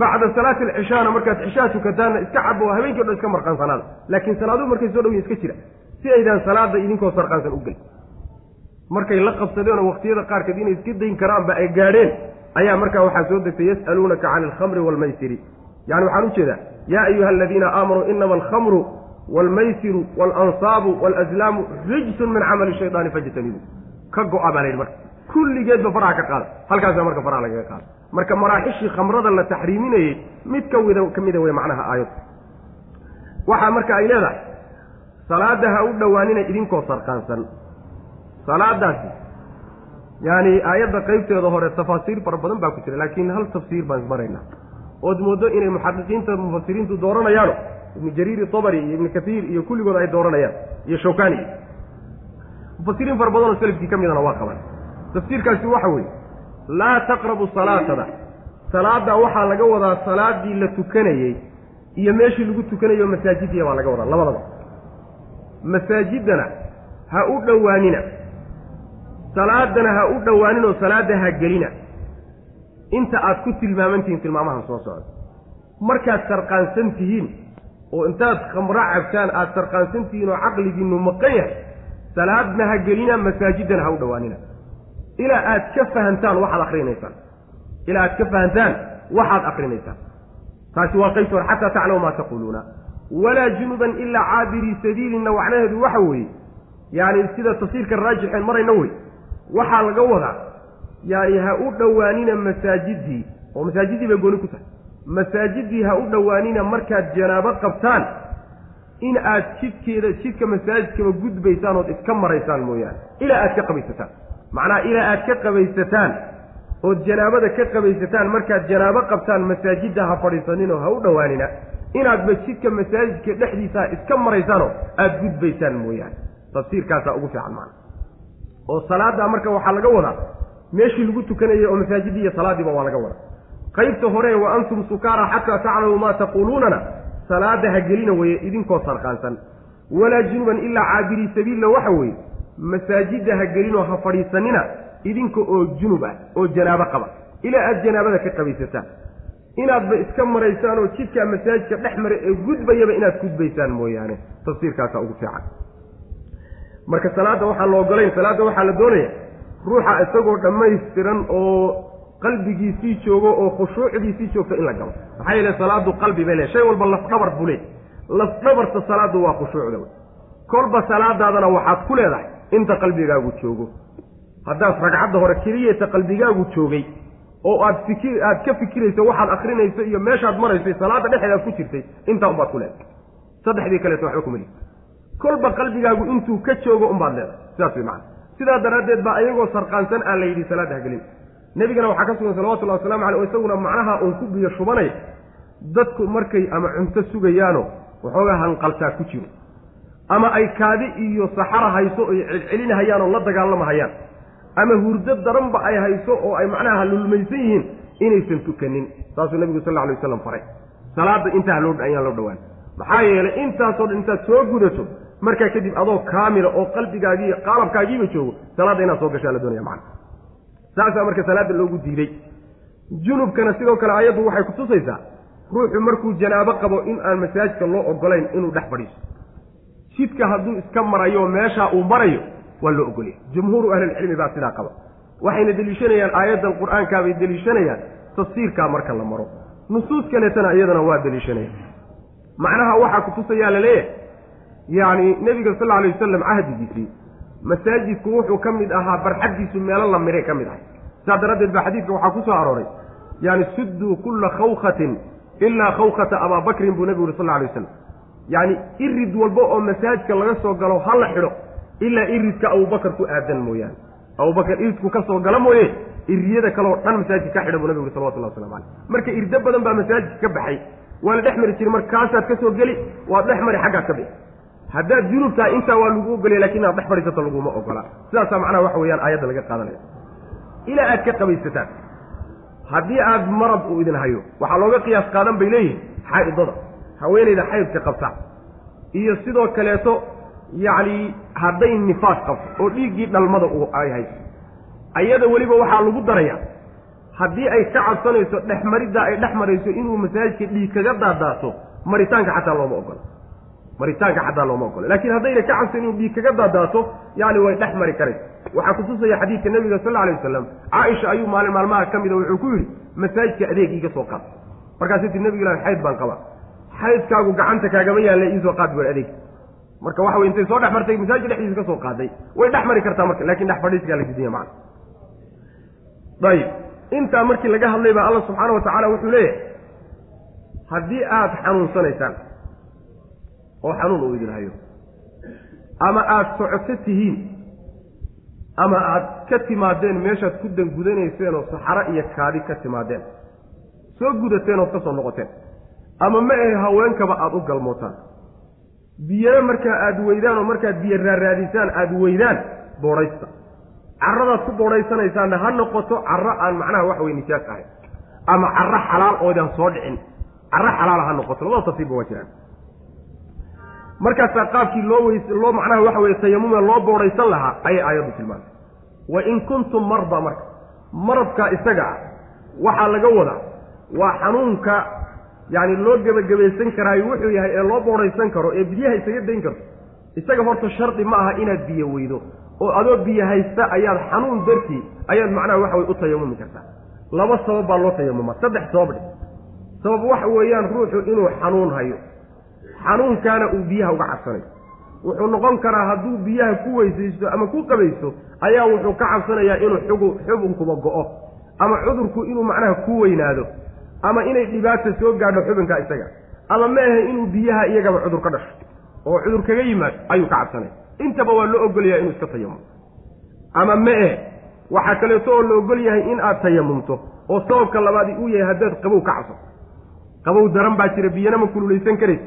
bacda salaati alcishaana markaad cishaa tukataanna iska cabo habeenkii o dhan iska marqaansanaada laakiin salaaduhu markay soo dhow yihiin iska jira si aydaan salaada idinkoo sarqaansan u gelin markay la qabsadeenoo waktiyada qaarkeed inay iska dayn karaanba ay gaadheen ayaa markaa waxaa soo degtay yas'aluunaka cani alkhamri waalmaysiri yani waxaan u jeedaa yaa ayuha aladiina aamanuu inama alkhamru waalmaysiru waalansaabu waalazlaamu rijsun min camali shaydaani fajtanibu. Ka go-a baa la yidhi marka. Kulligeedba faraha ka qaada. Halkaasa marka faraha lagaga qaada. Marka maraaxishii khamrada la taxriiminayey mid ka wida ka mida wey macnaha aayad. Waxaa marka ay leedahay salaada ha u dhowaanina idinkoo sarqaansan salaadaasi. Yaani aayadda qaybteeda hore tafaasiir fara badan baa ku jira laakiin hal tafsiir baan maraynaa ood moodo inay muxaqiqiinta mufasiriintu dooranayaano? Ibnu jariiri tabari iyo ibnu katiir iyo kulligood ay dooranayaan iyo shawkani. Mufasiriin fara badanoo selafkii ka midana waa qaban. Tafsiirkaasi waxa weeye laa taqrabu salaatada salaada waxaa laga wadaa salaadii la tukanayey iyo meeshii lagu tukanayo masaajidiya baa laga wadaa labadaba. Masaajiddana ha u dhowaanina salaadana ha u dhowaaninoo salaada ha gelina. Inta aad ku tilmaamantihiin tilmaamahan soo socda. Markaad sarqaansan tihiin oo intaad khamro cabtaan aada sarqaansan tihiin oo caqligiinnu maqan yahay salaadna ha gelina masaajiddana ha u dhowaanina. Ilaa aad ka fahantaan waxaad akrinaysaan ilaa aad ka fahantaan waxaad akrinaysaan taasi waa qaybta hore xataa taclamu maa taquuluuna walaa junuban ilaa caabirii sabiilinna macnaheedu waxa weeye yaani sida tafsiirka raajixeen marayna wey waxaa laga wadaa yaani ha u dhowaanina masaajiddii oo masaajiddii bay gooni ku tahay. Masaajiddii ha u dhowaanina markaad janaabo qabtaan in aad jidkeeda jidka masaajidkaba gudbaysaan ood iska maraysaan mooyaane. Ilaa aad ka qabaysataan. Macnaha ilaa aad ka qabaysataan ood janaabada ka qabaysataan markaad janaabo qabtaan masaajidda ha fadhiisaninoo ha u dhowaanina. Inaadba jidka masaajidka dhexdiisa iska maraysaanoo aada gudbaysaan mooyaane. Tafsiirkaasaa ugu fiican macna oo salaaddaa marka waxaa laga wadaa meeshii lagu tukanayay oo masaajidii iyo salaadiiba waa laga wadaa. Qaybta hore wa antum sukaara xataa taclamuu maa taquuluunana salaada ha gelina weeye idinkoo sarqaansan. Walaa junuban ilaa caabirii sabiilna waxa weeye masaajidda ha gelinoo ha fadhiisanina idinka oo junub ah oo janaabo qaba. Ilaa aada janaabada ka qabaysataan. Inaadba iska maraysaan oo jidkaa masaajidka dhex mara ee gudbayaba inaad gudbaysaan mooyaane. Tafsiirkaasaa ugu fiican marka salaadda waxaan la ogolayn salaadda waxaa la doonaya ruuxa isagoo dhammaystiran oo qalbigiisii joogo oo khushuucdiisii joogto in la galo. Maxaa yeele salaadu qalbi bay le shay walba lafdhabar buu le lafdhabarta salaaddu waa khushuucda kolba salaadaadana waxaad ku leedahay inta qalbigaagu joogo. Haddaad ragcadda hore keliyata qalbigaagu joogay oo aad fiki aad ka fikirayso waxaad akrinayso iyo meeshaad maraysay salaadda dhexeedaad ku jirtay intaa unbaad ku leedahay. Saddexdii kaleeto waxba kuma lihid kolba qalbigaagu intuu ka joogo unbaad leedahay. Sidaas way macana sidaa daraaddeed baa ayagoo sarqaansan aan la yidhi salaadda hagelin. Nebigana waxaa ka sugan salawatullahi waslamu caleyh oo isaguna macnaha uun ku biyo shubanay dadku markay ama cunto sugayaano waxoogaa hanqaltaa ku jiro. Ama ay kaadi iyo saxara hayso oy celcelinahayaan oo la dagaalamahayaan ama hurdo daranba ay hayso oo ay macnaha lulmaysan yihiin inaysan tukanin. Saasuu nabigu sal alla alay wasalam faray. Salaadda intaa loo ayaan loo dhowaan. Maxaa yeelay intaasoo dhan intaad soo gudato markaa kadib adoo kaamila oo qalbigaagii qaalabkaagiiba joogo salaadda inaad soo gashaa la doonaya macana saasaa marka salaadda loogu diiday. Junubkana sidoo kale ayaddu waxay kutusaysaa ruuxu markuu janaabo qabo in aan masaajidka loo ogolayn inuu dhex fadhiiso jidka hadduu iska marayo meeshaa uu marayo waa loo ogolaya jumhuuru ahlilcilmi baa sidaa qaba. Waxayna deliishanayaan aayaddan qur'aankaa bay deliishanayaan tafsiirkaa marka la maro. Nusuus kaleetana iyadana waa deliishanayaan. Macnaha waxaa kutusayaa la leeyahay yacni nebiga sal alay wasalam cahdigiisii masaajidku wuxuu ka mid ahaa barxaddiisu meelo la miray ka mid ahay saas daraaddeed baa xadiidka waxaa ku soo arooray. Yaani sudduu kulla khawkatin ilaa khawkata abaabakrin buu nebigu uri sal alay wasalam yacni irid walba oo masaajidka laga soo galo ha la xidho ilaa iridka abubakar ku aadan mooyaane. Abubakar iridku ka soo gala mooye iriyada kaleoo dhan masaajidka ka xidha buu nebigu uri salawatullahi waslamu caleyh marka irdo badan baa masaajidka ka baxay. Waa la dhex mari jiray markaasaad ka soo geli waad dhex mari xaggaad ka bixi haddaad junubtaa intaa waa lagu ogolaya laakiin inaad dhex fadhiisato laguma ogola. Sidaasaa macnaha waxa weeyaan aayadda laga qaadanaya. Ilaa aad ka qabaysataan haddii aad marad uu idin hayo waxaa looga qiyaas qaadan bay leeyihiin xaa'idada haweenayda xaydka qabta. Iyo sidoo kaleeto yacni hadday nifaas qabto oo dhiiggii dhalmada uu ay hayso ayada weliba waxaa lagu daraya haddii ay ka cabsanayso dhexmariddaa ay dhex marayso inuu masaajidka dhiig kaga daadaato maritaanka xataa looma ogola maritaanka xataa looma ogola laakiin haddayna ka cabsan inuu dhiig kaga daadaato yani way dhex mari karaysa waxaa kutusaya xadiidka nebiga sal alay wasalam caaisha ayuu maalin maalmaha ka mida wuxuu ku yidhi masaajidka adeeg iiga soo qaad. Markaasuu ti nebigu ilahi xayd baan qabaa. Xaydkaagu gacanta kaagama yaalla iisoo qaad bua adeeg. Marka waxa wey intay soo dhex martay masaajid dhexdiisa ka soo qaaday. Way dhex mari kartaa marka laakiin dhex fadhiiskaa la diidanya macana ayib intaa markii laga hadlay baa alla subxaana wa tacaala wuxuu leeyahay haddii aada xanuunsanaysaan oo xanuun uu idin hayo ama aada socoto tihiin ama aada ka timaadeen meeshaad ku dangudanayseen oo saxaro iyo kaadi ka timaadeen. Soo gudateen ood ka soo noqoteen. Ama ma ahe haweenkaba aada u galmootaan. Biyana markaa aada weydaan oo markaad biyo raaraadisaan aada weydaan boodhaysta. Carradaad ku boodhaysanaysaanna ha noqoto carro aan macnaha waxa weye nijaas ahayn. Ama carro xalaal oodan soo dhicin. Carro xalaala ha noqoto labada tafsiirba waa jiraan markaasaa qaabkii loo weys loo macnaha waxa weye tayamume loo boodhaysan lahaa ayay aayaddu tilmaantay. Wa in kuntum marda marka maradkaa isaga ah waxaa laga wadaa waa xanuunka yacni loo gebagabaysan karaayo wuxuu yahay ee loo boodhaysan karo ee biyaha isaga dayn karto. Isaga horta shardi ma aha inaad biyo weydo oo adoo biyo haysta ayaad xanuun dartii ayaad macnaha waxa weye u tayamumi kartaa. Laba sabab baa loo tayamuma saddex sabab dhe sabab waxa weeyaan ruuxu inuu xanuun hayo xanuunkaana uu biyaha uga cabsanayo wuxuu noqon karaa hadduu biyaha ku weysaysto ama ku qabaysto ayaa wuxuu ka cabsanayaa inuu xugu xubunkuba go-o. Ama cudurku inuu macnaha ku weynaado. Ama inay dhibaata soo gaadho xubinka isaga. Ama ma ahe inuu biyaha iyagaba cudur ka dhasho. Oo cudur kaga yimaado ayuu ka cabsanaya intaba waa loo ogolyahay inuu iska tayamum. Ama ma ahe waxaa kaleeto oo la ogol yahay in aad tayamumto oo sababka labaadi uu yahay haddaad qabow ka cabsato qabow daran baa jira biyana ma kululaysan karaysa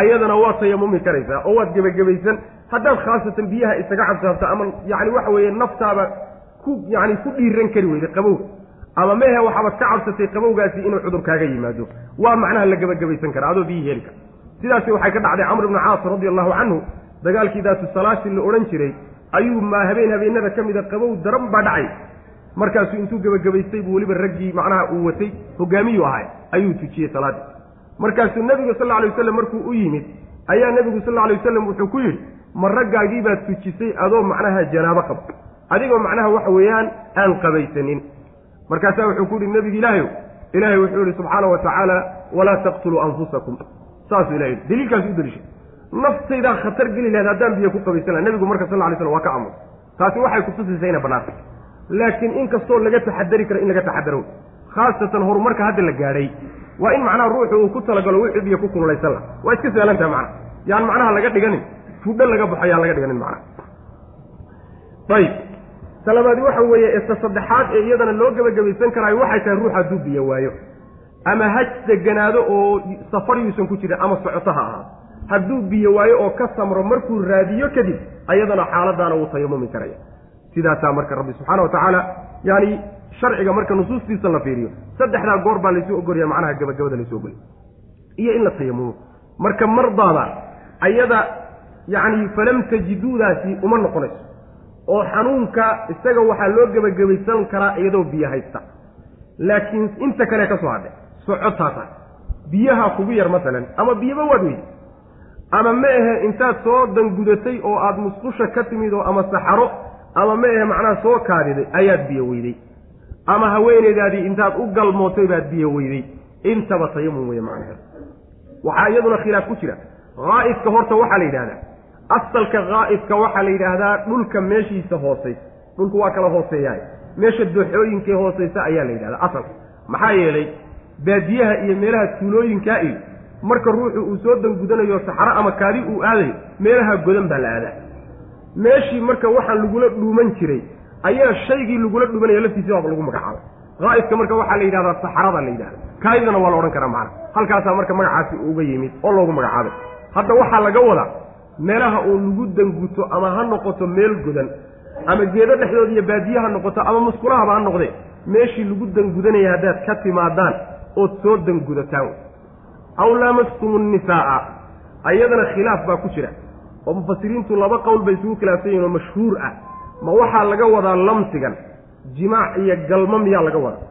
ayadana waad tayamumi karaysaa oo waad gebagabaysan haddaad khaasatan biyaha isaga cabsaabto ama yacni waxa weeye naftaaba ku yacni ku dhiiran kari weyda qabowga. Ama mehe waxaabaad ka cabsatay qabowgaasi inuu cudur kaaga yimaado. Waa macnaha la gebagabaysan kara adoo biyii heli kara sidaasi waxay ka dhacday camr ibnu caas radi allahu canhu dagaalkii daatu salaasi la odhan jiray ayuu maa habeen habeenada ka mida qabow daran baa dhacay. Markaasuu intuu gebagabaystay buu weliba raggii macnaha uu watay hogaamiyu ahay ayuu tujiyey salaaddii markaasuu nebigu sal alay wasalam markuu u yimid ayaa nebigu sal alay wasalam wuxuu ku yidhi ma raggaagii baad tujisay adoo macnaha janaabo qab adigoo macnaha waxa weeyaan aan qabaysanin. Markaasaa wuxuu ku yihi nebigu ilaahayow ilaahay wuxuu yihi subxaana wa tacaala walaa taqtuluu anfusakum. Saasuu ilahay yidhi daliilkaas u daliishay. Naftaydaa khatar geli lahayd haddaan biyo ku qabaysan laha nebigu marka sal alay slam waa ka amur taasi waxay kutusaysaa inay bannaanta laakiin in kastoo laga taxadari karo in laga taxadaro khaasatan horumarka hadda la gaadhay waa in macnaha ruuxu uu ku talagalo wixii biyo ku kululaysan laha waa iska sahlantaha macnaha yaan macnaha laga dhiganin. Fudho laga baxo yaan laga dhiganin macnaha ayib. Talabaadi waxa weeye esta saddexaad ee iyadana loo gebagabaysan karaayo waxay tahay ruux hadduu biyo waayo. Ama haj deganaado oo safar yuusan ku jirin ama socoto ha ahaa. Hadduu biyo waayo oo ka samro markuu raadiyo kadib ayadana xaaladaana wuu tayamumi karaya. Sidaasaa marka rabbi subxaana wa tacaala yaani sharciga marka nusuustiisa la fiiriyo saddexdaa goor baa laysu ogolaya macnaha gabagabada laysu ogolya iyo in la tayamumo marka mardaada ayada yacni falam tajiduudaasi uma noqonayso oo xanuunka isaga waxaa loo gebagabaysan karaa iyadoo biyo haysta. Laakiin inta kale ka soo hadhay socotaasa biyaha kugu yar masalan ama biyaba waad weydi. Ama ma ahe intaad soo dangudatay oo aada musqusha ka timid oo ama saxaro ama ma ahe macnaha soo kaadiday ayaad biyo weyday ama haweeneydaadii intaad u galmootay baad biyo weyday. Intaba tayamum weeye macnaheed waxaa iyaduna khilaaf ku jira. Haa'idka horta waxaa la yidhahdaa asalka haa'idka waxaa la yidhaahdaa dhulka meeshiisa hoosaysa. Dhulku waa kala hooseeyaay meesha dooxooyinkee hoosaysa ayaa la yidhahdaa asalka maxaa yeelay baadiyaha iyo meelaha tuulooyinkaa iyo marka ruuxu uu soo dangudanayo saxaro ama kaadi uu aadayo meelaha godan baa la aadaa. Meeshii marka waxaan lagula dhuuman jiray ayaa shaygii lagula dhumanaya laftiisi baaba lagu magacaabay. Haa'idka marka waxaa la yidhahdaa saxarada la yidhahda kaadidana waa la odhan karaa macna. Halkaasaa marka magacaasi uga yimid oo loogu magacaabay. Hadda waxaa laga wadaa meelaha uu lagu danguto ama ha noqoto meel godan ama geedo dhexdood iyo baadiye ha noqoto ama muskulahaba ha noqdee meeshii lagu dangudanaya haddaad ka timaadaan ood soo dangudataan. Aw laamastumu nnisaa'a ayadana khilaaf baa ku jira. Oo mufasiriintu laba qowl bay isugu khilaafsan yihiin oo mashhuur ah ma waxaa laga wadaa lamsigan jimaac iyo galmo miyaa laga wadaa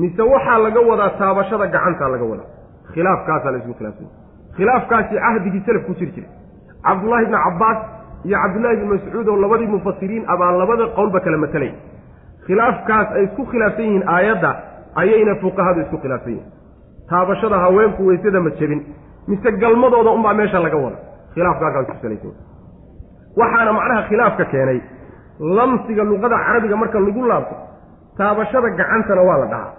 mise waxaa laga wadaa taabashada gacantaa laga wadaa? Khilaafkaasaa la isugu khilaafsanya khilaafkaasi cahdigii salaf ku jiri jiray. Cabdullaahi ibni cabbaas iyo cabdullaahi ibni mascuud oo labadii mufasiriin abaa labada qowlba kala matelay khilaafkaas ay isku khilaafsan yihiin aayadda ayayna fuqahadu isku khilaafsan yihiin taabashada haweenku weysada ma jebin mise galmadooda unbaa meesha laga wada khilaafka halkaas ku salaysan waxaana macnaha khilaafka keenay lamsiga luqada carabiga marka lagu laabto taabashada gacantana waa la dhahaa.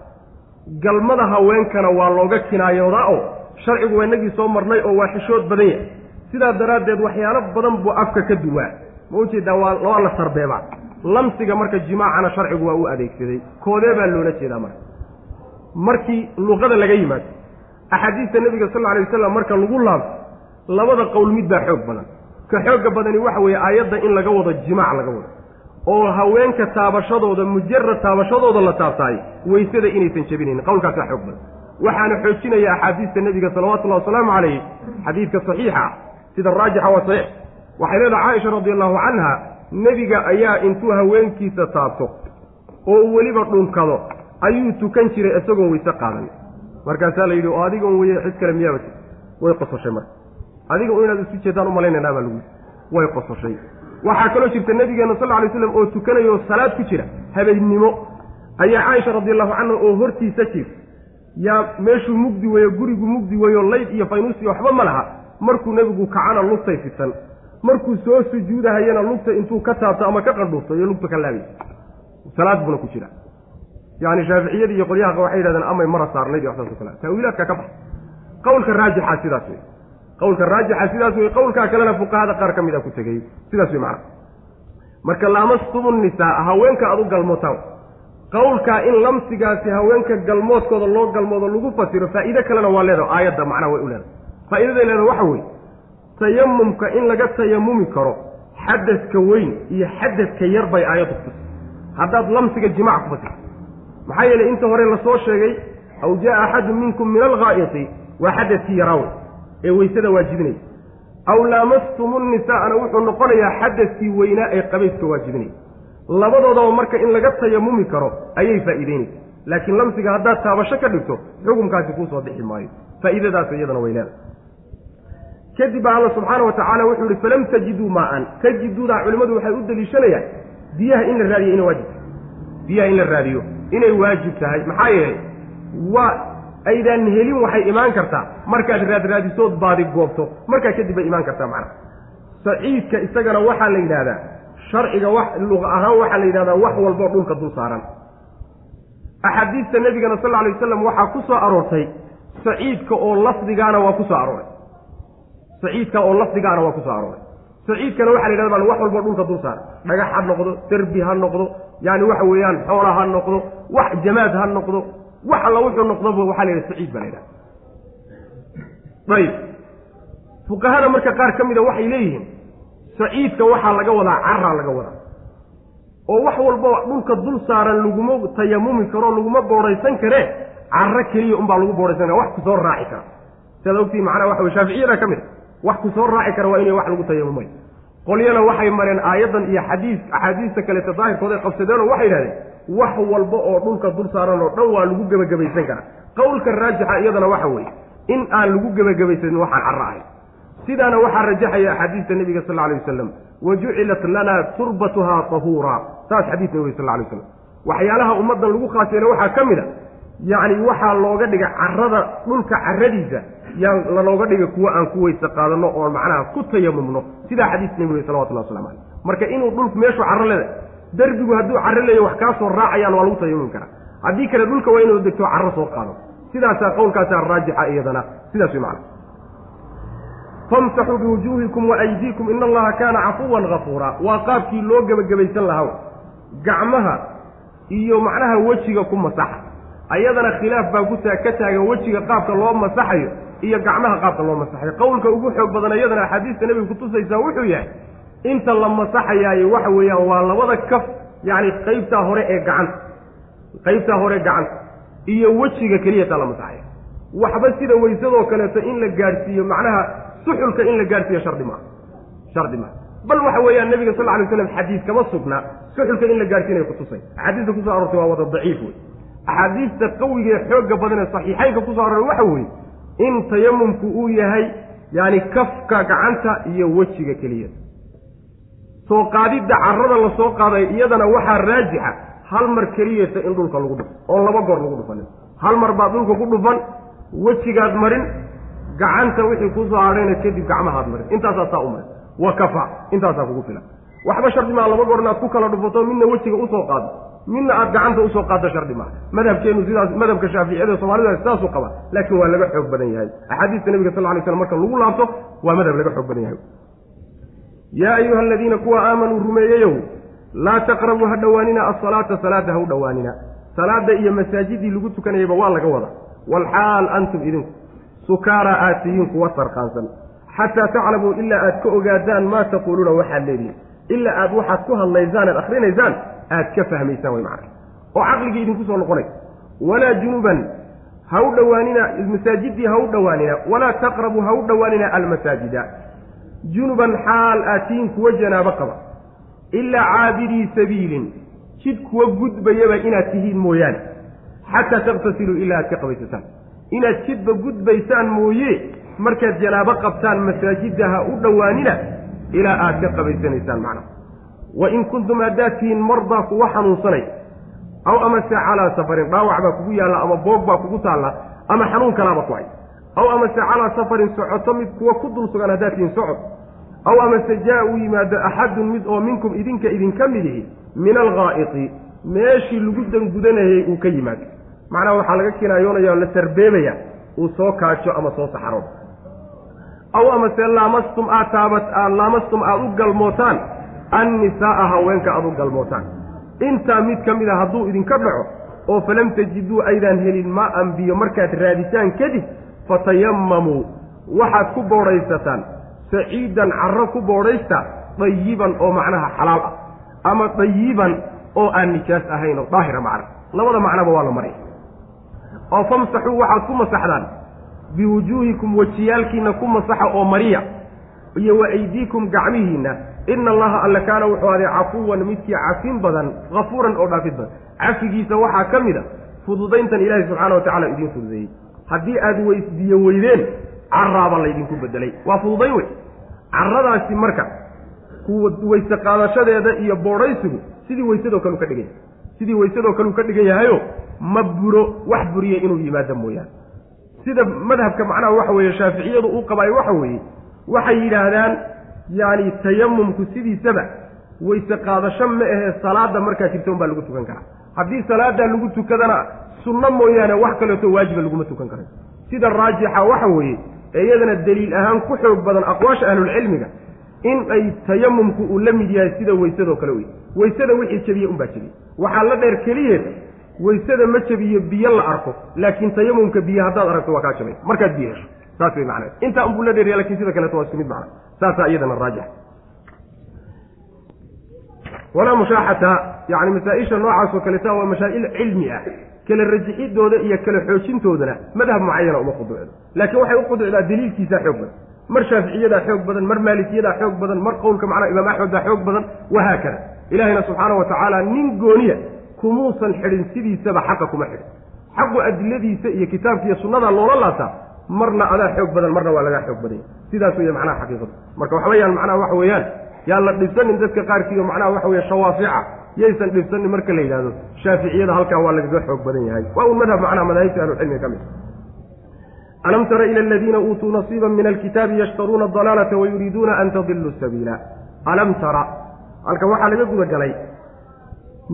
Galmada haweenkana waa looga kinaayoodaa oo sharcigu waa inagii soo marnay oo waa xishood badan yahay. Sidaa daraaddeed waxyaalo badan buu afka ka duwaa. Ma u jeedaa waa waa la sarbeebaa. Lamsiga marka jimaacana sharcigu waa u adeegsaday. Koodee baa loola jeedaa marka? Markii luqada laga yimaado axaadiista nebiga sal alay wasalam marka lagu laabto labada qowl mid baa xoog badan. Ka xoogga badani waxa weeye aayadda in laga wado jimaac laga wado oo haweenka taabashadooda mujarad taabashadooda la taabtaay weysada inaysan jebinayn qowlkaasaa xoog badan. Waxaana xoojinaya axaadiista nebiga salawatullahi wasalaamu calayh xadiidka saxiixa ah sida raajixa waa saxiix. Waxay leedahay caaisha radi allahu canha nebiga ayaa intuu haweenkiisa taabto oo weliba dhunkado ayuu tukan jiray isagoo weyse qaadan. Markaasaa la yidhi oo adigon weye cid kale miyaaba way qososhay marka. Adiga inaad isu jeedaan u malaynaynaa baa lagu way qososhay waxaa kaloo jirta nabigeena sal lla lay slam oo tukanayo salaad ku jira habeennimo. Ayaa caaisha radi allahu canha oo hortiisa jirta yaa meeshuu mugdi weeyo gurigu mugdi weeyo layd iyo faynuusi waxba ma laha. Markuu nebigu kacana lugtay fitan markuu soo sujuudahayana lugta intuu ka taabto ama ka qandhuufto iyo lugta ka laabay salaad buna ku jira. Yani shaaficiyadii iyo qolyaha waxay yidhahdeen amay mara saarnayd iyo waxsaas o kale. Ka bax qowlka raajixa sidaas wey qowlka raajixa sidaas wey qowlkaa kalena fuqahada qaar ka mid a ku tegey. Sidaas wey macana marka laamastumu nisaa haweenka aad u galmootaan qowlkaa in lamsigaasi haweenka galmoodkooda loo galmoodo lagu fasiro faa'iide kalena waa leedaha aayadda macnaha way u leedahay. Faa'idaday leedaha waxa weeye tayamumka in laga tayamumi karo xadadka weyn iyo xadadka yar bay aayaddu ku haddaad lamsiga jimaac ku fasirto maxaa yeelay inta hore la soo sheegay aw jaa axadun minkum min alghaa'iti waa xadadkii yaraawe ee weysada waajibinaya aw laamastumu nisaa'ana wuxuu noqonayaa xadadkii weynaa ee qabayska waajibinaya labadoodaba marka in laga tayamumi karo ayay faa'iideynaysa laakiin lamsiga haddaad taabasho ka dhigto xukumkaasi kuusoo bixi maayo. Faa'iidadaas iyadana way leedahay. Kadib baa alla subxaana wa tacaala wuxuu yihi falam tajiduu maa-an tajiduudaa culimmadu waxay u daliishanayaan biyaha in la raadiyo inay waajib tahay. Biyaha in la raadiyo inay waajib tahay. Maxaa yeelay? Waa aydaan helin waxay imaan kartaa. Markaad raadraadisood baadi goobto. Markaa kadib bay imaan kartaa macnaha saciidka isagana waxaa la yidhaahdaa. Sharciga wax luqa ahaan waxaa la yidhahdaa wax walboo dhulka dul saaran. Axaadiista nebigana sal lla alay wasalam waxaa ku soo aroortay. Saciidka oo lafdigaana waa ku soo arooray. Saciidka oo lafdigaana waa ku soo arooray. Saciidkana waxa la yidhahda bal wax walboo dhulka dul saaran. Dhagax ha noqdo derbi ha noqdo yaani waxa weeyaan xoola ha noqdo wax jamaad ha noqdo wax alla wuxuu noqdoba waxaa la yidhaha saciid baa la yidhaha ayib fuqahada marka qaar ka mida waxay leeyihiin saciidka waxaa laga wadaa caraa laga wadaa. Oo wax walbo dhulka dul saaran laguma tayamumi karo laguma boodhaysan karee caro keliya unbaa lagu boodhaysan kara wax ku soo raaci kara. Siaad ogtii macnaha waxa wey shaaficiyada ka mid a wax ku soo raaci kara waa inay wax lagu tayamumay. Qolyana waxay mareen aayaddan iyo xadiis axaadiista kaleeta daahirkooda ay oo waxay yidhahdeen wax walba oo dhulka dul saaran oo dhan waa lagu gebagabaysan karaa. Qowlka raajixa iyadana waxa weeye in aan lagu gebagabaysanin waxaan carro ahay. Sidaana waxaa rajaxaya axaadiista nebiga sal alay wasalam wa jucilat lanaa turbatuhaa tahuura. Saas xadiis nabiga sal alay waslam waxyaalaha ummaddan lagu khaas yeele waxaa ka mid a yacni waxaa looga dhigay carrada dhulka carradiisa yaa lanooga dhigay kuwo aan ku weyse qaadanno oo macnaha ku tayamumno. Sidaa xadiis nebiga salawatullah waslamu caleyh marka inuu dhulku meeshuu carro leedahay derbigu hadduu carro leeya wax kaa soo raacayaan waa lagu tayamumi karaa. Haddii kale dhulka waa inuu degto carro soo qaado. Sidaasaa qowlkaasaa raajixa iyadana. Sidaas way macana famsaxuu biwujuuhikum wa aydiikum ina allaha kaana cafuwan hafuura waa qaabkii loo gebagabaysan lahaa gacmaha iyo macnaha wejiga ku masaxa. Ayadana khilaaf baa kutaa ka taagan wejiga qaabka loo masaxayo iyo gacmaha qaabka loo masaxayo. Qowlka ugu xoog badan iyadana axaadiista nebiga kutusaysaa wuxuu yahay inta la masaxayaayo waxa weeyaan waa labada kaf yacni qaybtaa hore ee gacanta qaybtaa hore gacanta iyo wejiga keliyataa la masaxaya waxba sida weysadoo kaleeto in la gaadhsiiyo macnaha suxulka in la gaadhsiiyo shardi maaha shardi maaha bal waxa weeyaan nebiga sal alay slam xadiis kama sugnaa suxulka in la gaadhsiinayo kutusay axaadiista ku soo aroortay waa wada daciif wey axaadiista qawiga ee xoogga badan saxiixaynka ku soo aroray waxa weeye in tayamumku uu yahay yaani kafka gacanta iyo wejiga keliya soo qaadidda carrada la soo qaaday iyadana waxaa raajixa hal mar keliyata in dhulka lagu dhufo oon laba goor lagu dhufanin hal mar baad dhulka ku dhufan wejigaad marin gacanta wixii ku soo hadhayna kadib gacmahaad marin. Intaasaa saa u marin. Wa kafa intaasaa kugu filan. Waxba shardi maa laba goor inaad ku kala dhufato midna wejiga u soo qaado midna aad gacanta u soo qaaddo shardi maa madhabkeenu sidaas madhabka shaaficiyada soomaalida sidaasuu qaba laakiin waa laga xoog badan yahay. Axaadiista nabiga sal lay slam marka lagu laabto waa madhab laga xoog badan yahay yaa ayuha aladiina kuwa aamanuu rumeeyeyow laa taqrabuu ha dhowaanina asalaata salaada ha u dhowaanina. Salaada iyo masaajidii lagu tukanayayba waa laga wada walxaal antum idinku sukaara aad tihiin kuwa sarqaansan xataa taclamuu ilaa aad ka ogaadaan maa taquuluuna waxaad leedihin ilaa aad waxaad ku hadlaysaan aad akrinaysaan aad ka fahmaysaan way macana oo caqligii idinku soo noqonay. Walaa junuban ha u dhowaanina masaajidii ha u dhowaanina. Walaa taqrabuu ha u dhowaanina almasaajida junuban xaal aad tihiin kuwa janaabo qaba ilaa caabidii sabiilin jid kuwa gudbayaba inaad tihiin mooyaane xataa takhtasiluu ilaa aad ka qabaysataan. Inaad jidba gudbaysaan mooye markaad janaabo qabtaan masaajidda ha u dhowaanina ilaa aad ka qabaysanaysaan macnaha wa in kuntum haddaad tihiin mardaa kuwa xanuunsanay aw amase calaa safarin dhaawac baa kugu yaalla ama boog baa kugu taalla ama xanuun kalaaba ku hay aw amase calaa safarin socoto mid kuwa ku dul sugan haddaad tihiin socod aw amase jaa uu yimaado axadun mid oo minkum idinka idinka mid ihi min alghaa'iti meeshii lagu dangudanayay uu ka yimaado macnaha waxaa laga kinaayoonaya oo la sarbeebaya uu soo kaajo ama soo saxaro. Aw amase laamastum aad taabat aad laamastum aada u galmootaan annisaa'a haweenka aada u galmootaan. Intaa mid ka mid a hadduu idinka dhaco oo falam tajiduu aydaan helin maa-an biyo markaad raaditaan kadib fatayamamuu waxaad ku boodhaysataan saciidan carro ku boodhaysta dayiban oo macnaha xalaal ah ama dayiban oo aan nijaas ahayn oo daahira macna. Labada macnaba waa la maray oo famsaxuu waxaad ku masaxdaan biwujuuhikum wejiyaalkiinna ku masaxa oo mariya iyo wa aydiikum gacmihiinna. Ina allaha alle kaana wuxuu aday cafuwan midkii cafin badan hafuuran oo dhaafid badan. Cafigiisa waxaa ka mid a fududayntan ilaahi subxaana wa tacala idiin fududeeyey haddii aad weysbiyo weydeen caraaba laydinku bedelay waa fududayn wey. Caradaasi marka ku weyse qaadashadeeda iyo boodhaysigu sidii weysadoo kale u ka dhigan yahay sidii weysadoo kale uu ka dhigan yahayo ma buro wax buriya inuu yimaado mooyaane. Sida madhabka macnaha waxa weeye shaaficiyadu uu qabaayo waxa weeye waxay yidhaahdaan yacni tayamumku sidiisaba weyse qaadasho ma ahee salaada markaa jirta unbaa lagu tukan karaa. Haddii salaadaa lagu tukadana sunno mooyaane wax kaleeto waajiba laguma tukan karayo sida raajixa waxa weeye ee iyadana daliil ahaan ku xoog badan aqwaasha ahlulcilmiga in ay tayamumku uu la mid yahay sida weysadoo kale wey weysada wixii jebiye unbaa jebiye. Waxaa la dheer keliyeed weysada ma jebiyo biyo la arko laakiin tayamumka biyo haddaad aragto waa kaa jabay. Markaad biyo hesho. Saas way macnaheed. Intaa unbuu la dheeriya laakiin sida kaleeto waa isku mid macna saasaa iyadana raajix walaa mushaaxata yani masaa-isha noocaas oo kaleta waa masaa'il cilmi ah kala rajixidooda iyo kala xoojintoodana madhab mucayana uma quduucdo laakiin waxay u quduucdaa daliilkiisaa xoog badan mar shaaficiyadaa xoog badan mar maalikiyadaa xoog badan mar qowlka macnaha imaam axmed baa xoog badan wahaakada ilaahayna subxaana wa tacaala nin gooniya kumuusan xidhin sidiisaba xaqa kuma xidhin. Xaqu adiladiisa iyo kitaabka iyo sunnadaa loola laabtaa marna adaa xoog badan marna waa lagaa xoog badanya. Sidaas weeye macnaha xaqiiqadu. Marka waxa weyaan macnaha waxa weeyaan yaan la dhibsanin dadka qaarkiido macnaha waxa weye shawaafica. Yaysan dhibsanin marka la yidhahdo shaaficiyada halkaa waa lagaga xoog badan yahay. Waa un madhab macnaha madaahibta ahlucilmiga ka mid alam tara ila aladiina uutuu nasiiba min alkitaabi yashtaruuna adalaalata wayuriiduuna an tadiluu sabiila. Alam tara halkan waxaa laga guda galay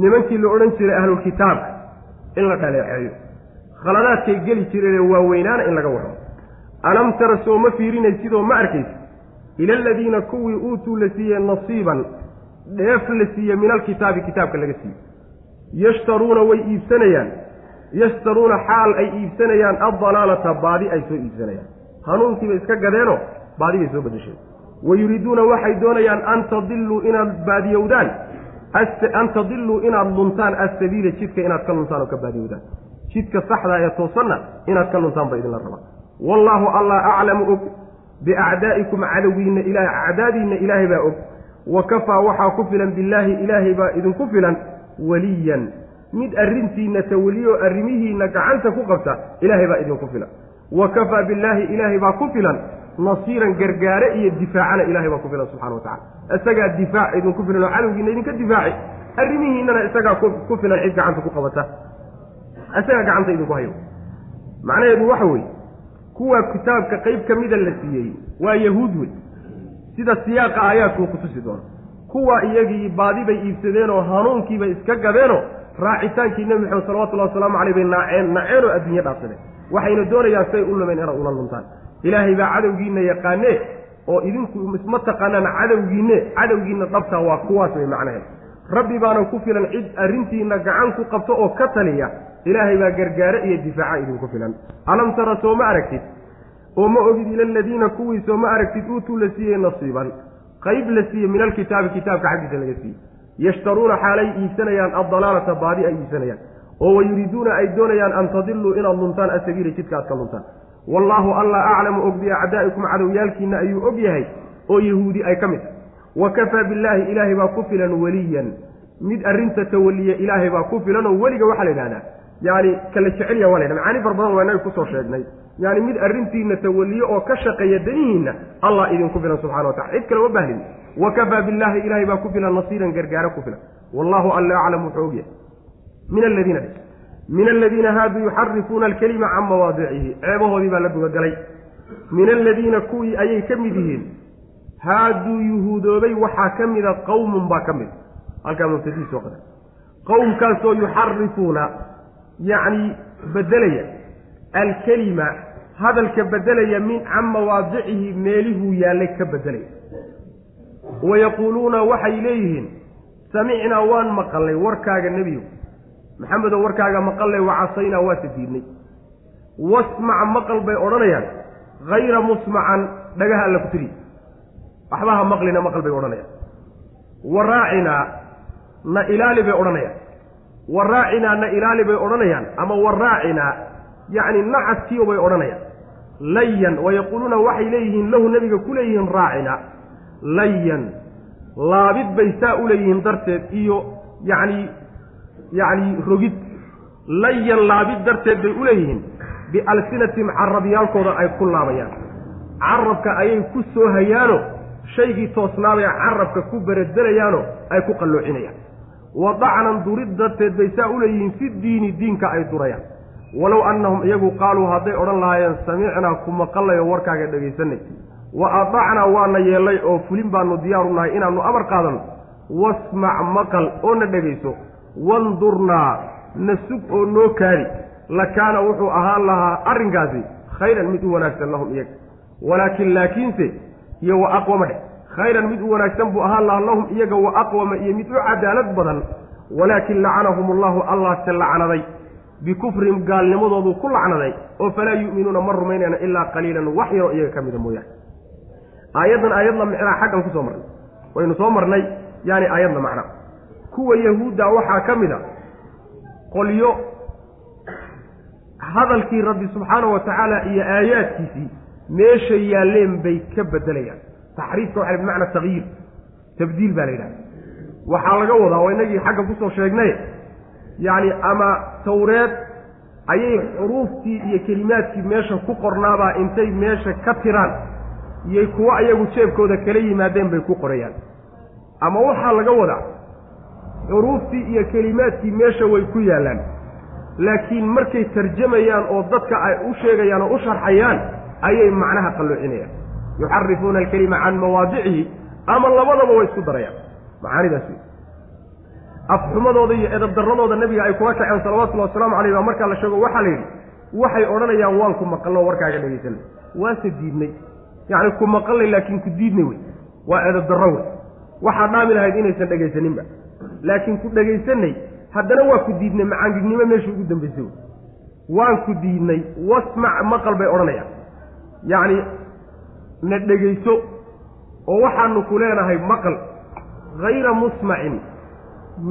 nimankii la odhan jiray ahlulkitaabka in la dhaleeceeyo. Khaladaadkay geli jireenee waaweynaana in laga warramo. Alam tara soo ma fiirinaysidoo ma arkaysid ila aladiina kuwii uutuu la siiyey nasiiban dheef la siiye min alkitaabi kitaabka laga siiyey. Yashtaruuna way iibsanayaan. Yashtaruuna xaal ay iibsanayaan addalaalata baadi ay soo iibsanayaan. Hanuunkiibay iska gadeenoo baadi bay soo bedesheen wa yuriiduuna waxay doonayaan an tadiluu inaad baadiyowdaan an tadiluu inaad luntaan assabiila jidka inaad ka luntaan oo ka baadiyowdaan. Jidka saxda ee toosanna inaad ka luntaan ba idinla rabaa wallaahu allah aclamu og biacdaa'ikum cadowiinna ilaah acdaadiinna ilaahay baa og wa kafaa waxaa ku filan billaahi ilaahay baa idinku filan weliyan mid arrintiinna tawaliyo arrimihiinna gacanta ku qabta ilaahay baa idinku filan wa kafaa billaahi ilaahay baa ku filan nasiiran gargaare iyo difaacana ilahay baa ku filan subxana wa tacala isagaa difaac idinku filan oo cadowgiina idinka difaaci arrimihiinnana isagaa ku filan cid gacanta ku qabata isagaa gacanta idinku hayo macnaheedu waxa weeye kuwa kitaabka qayb ka mida la siiyey waa yahuud wey. Sida siyaaqa aayaadkuu ku tusi doono kuwa iyagii baadi bay iibsadeenoo hanuunkiibay iska gadeenoo raacitaankii nebi maxamed salawatullahi wasalaamu caleyh bay naaceen naceenoo adduunye dhaafsadeen. Waxayna doonayaan say u lumeen inay ula luntaan. Ilaahay baa cadowgiina yaqaanee oo idinku isma taqaanaan cadowgiinne cadowgiina dhabtaa waa kuwaas way macnaheed. Rabbi baana ku filan cid arrintiina gacan ku qabto oo ka taliya ilaahay baa gargaare iyo difaaca idinku filan. Alam tara soo ma aragtid? Oo ma ogid ila aladiina kuwii soo ma aragtid uutuu la siiyey nasiiban? Qayb la siiyey min alkitaabi kitaabka xaggiisa laga siiyey. Yashtaruuna xaalay iibsanayaan addalaalata baadi ay iibsanayaan. Oo wayuriiduuna ay doonayaan an tadiluu inaad luntaan asabiila jidka aad ka luntaan. Wallaahu alla aclamu og biacdaa'ikum cadowyaalkiina ayuu og yahay oo yahuudi ay ka mid tahay. Wa kafaa billaahi ilaahay baa ku filan weliyan. Mid arrinta tawaliya ilaahay baa ku filan oo weliga waxaa la yidhahdaa yaani kala jecelya waa la ydhaha macaani far badan waa inaga ku soo sheegnay. Yaani mid arrintiina tawaliyo oo ka shaqeeya danihiinna allah idinku filan subxana wa tacala cid kale ma bahlin wa kafaa billaahi ilaahay baa ku filan nasiiran gargaaro ku filan. Wallahu alla aclam wuxuu ogyahay. Min aladiina min aladiina haaduu yuxarifuuna alkelima can mawaadicihi ceebahoodii baa la gudagalay. Min aladiina kuwii ayay ka mid yihiin. Haaduu yuhuudoobay waxaa ka mida qawmun baa ka mid. Halkaa mubtadii soo qada qowmkaasoo yuxarifuuna yacni bedelaya. Alkelima hadalka bedelaya min can mawaadicihi meelihuu yaallay ka bedelaya. Wayaquuluuna waxay leeyihiin samicnaa waan maqalnay warkaaga nebiyo maxamedow warkaaga maqallay wacasaynaa waase diidnay wasmac maqal bay odhanayaan. Hayra musmacan dhagaha alla ku tiriy waxbaha maqlina maqal bay odhanayaan. Waraacinaa na ilaali bay odhanayaan waraacinaa na ilaali bay odhanayaan ama waraacinaa yacni nacaskiyo bay odhanayaan. Layan wayaquuluuna waxay leeyihiin lahu nebiga ku leeyihiin raacina. Layan laabid bay saa u leeyihiin darteed iyo yacni yacni rogid. Layan laabid darteed bay u leeyihiin bialsinatihim carabyaalkooda ay ku laabayaan. Carabka ayay ku soo hayaano shaygii toosnaabay carabka ku beredelayaano ay ku qalloocinayaan wa dacnan durid darteed bay saa u leeyihiin fi diini diinka ay durayaan. Walow annahum iyagu qaaluu hadday odhan lahaayeen samicnaa ku maqallayo warkaaga dhegaysanay wa adacnaa waana yeellay oo fulin baanu diyaaru nahay inaannu amar qaadanno wasmac maqal oo na dhegayso wandurnaa na sug oo noo kaadi. Lakaana wuxuu ahaan lahaa arrinkaasi khayran mid u wanaagsan lahum iyaga. Walaakin laakiinse iyo wa aqwama dheh khayran mid u wanaagsan buu ahaan lahaa lahum iyaga wa aqwama iyo mid u cadaalad badan walaakin lacanahum allahu allahse lacnaday. Bikufrihim gaalnimadoodu ku lacnaday oo falaa yu'minuuna ma rumaynayna ilaa qaliilan wax yaroo iyaga ka mida mooyaane. Aayaddan aayadla micnaa xaggan ku soo marnay. Waynu soo marnay yaani aayadla macna. Kuwa yahuudda waxaa ka mid a qolyo hadalkii rabbi subxaana wa tacaala iyo aayaadkiisii meesha yaalleen bay ka bedelayaan taxriifka waxa bimacna takyiir tabdiil baa la yidhahda waxaa laga wadaa waa inagii xagga ku soo sheegnay yacni ama tawreed ayay xuruuftii iyo kelimaadkii meesha ku qornaabaa intay meesha ka tiraan iyay kuwo ayagu jeebkooda kala yimaadeen bay ku qorayaan. Ama waxaa laga wadaa xuruuftii iyo kelimaadkii meesha way ku yaallaan laakiin markay tarjamayaan oo dadka ay u sheegayaan oo u sharxayaan ayay macnaha qalloocinayaan yuxarifuuna alkelima can mawaadicihi ama labadaba way isku darayaan. Macaanidaas wey afxumadooda iyo edabdarradooda nebiga ay kula kaceen salawatullahi wasalaamu caleyh baa markaa la sheego waxaa la yidhi waxay odhanayaan waan ku maqalno warkaaga dhegaysanay waase diidnay. Yacni ku maqalnay laakiin ku diidnay wey waa edabdarro wey waxaa dhaami lahayd inaysan dhegaysaninba. Laakiin ku dhegaysanay haddana waa ku diidnay macaangignimo meesha ugu dambaysay wey waan ku diidnay wasmac maqal bay odhanayaan. Yacni na dhegayso oo waxaanu ku leenahay maqal hayra musmacin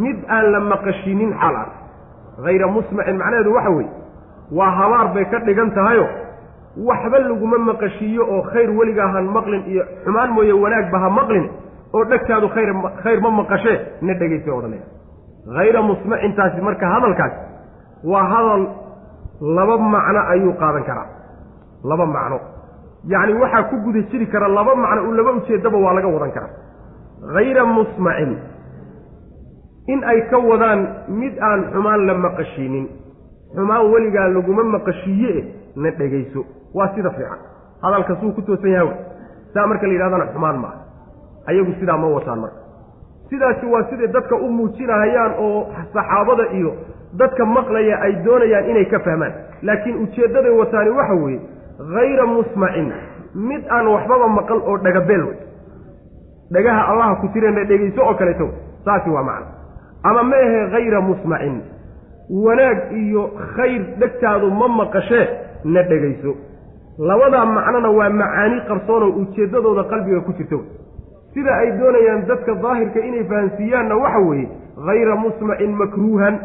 mid aan la maqashinin xaal ah. Hayra musmacin macnaheedu waxa weeye waa habaar bay ka dhigan tahayo waxba laguma maqashiiyo oo khayr weligaa han maqlin iyo xumaan mooye wanaagba ha maqlin oo dhegtaadu khayr khayr ma maqashee na dhegaysay odhanaya hayra musmacintaasi marka hadalkaasi waa hadal laba macno ayuu qaadan karaa. Laba macno yacni waxaa ku guda jiri kara laba macno u laba ujeeddaba waa laga wadan karaa. Hayra musmacin in ay ka wadaan mid aan xumaan la maqashiinin xumaan weligaa laguma maqashiiye na dhegayso. Waa sida fiican. Hadalka suu ku toosan yahay wey. Saa marka la yidhahdana xumaan maaha ayagu sidaa ma wataan marka. Sidaasi waa siday dadka u muujinahayaan oo saxaabada iyo dadka maqlaya ay doonayaan inay ka fahmaan. Laakiin ujeeddaday wataani waxa weeye hayra musmacin mid aan waxbaba maqal oo dhagabeel wey dhagaha allaha ku tirana dhegayso oo kaleeto saasi waa macno ama ma ahe hayra musmacin wanaag iyo khayr dhegtaadu ma maqashee na dhegayso labadaa macnona waa macaani qarsoonoo ujeeddadooda qalbiga ku jirta wey sida ay doonayaan dadka daahirka inay fahansiiyaanna waxa weeye hayra musmacin makruuhan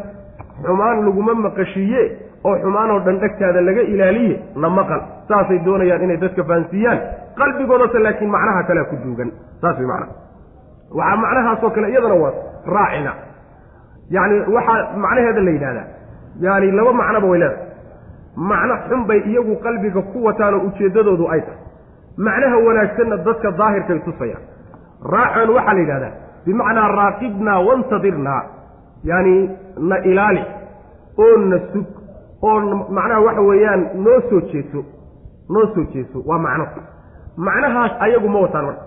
xumaan laguma maqashiiye oo xumaanoo dhan dhegtaada laga ilaaliye na maqal. Saasay doonayaan inay dadka fahansiiyaan qalbigoodase laakiin macnaha kalea ku duugan. Saas way macnaha. Waxaa macnahaasoo kale iyadana waa raacina. Yacni waxaa macnaheeda la yidhahdaa yaani laba macnoba way leedahay. Macno xun bay iyagu qalbiga ku wataanoo ujeeddadoodu ay tahay. Macnaha wanaagsanna dadka daahirkay tusayaan raacan waxaa la yidhahdaa bimacnaa raaqibnaa wantadirnaa yaani na ilaali oo na sug oo macnaha waxa weeyaan noo soo jeeso noo soo jeeso waa macno. Macnahaas ayagu ma wataan marka.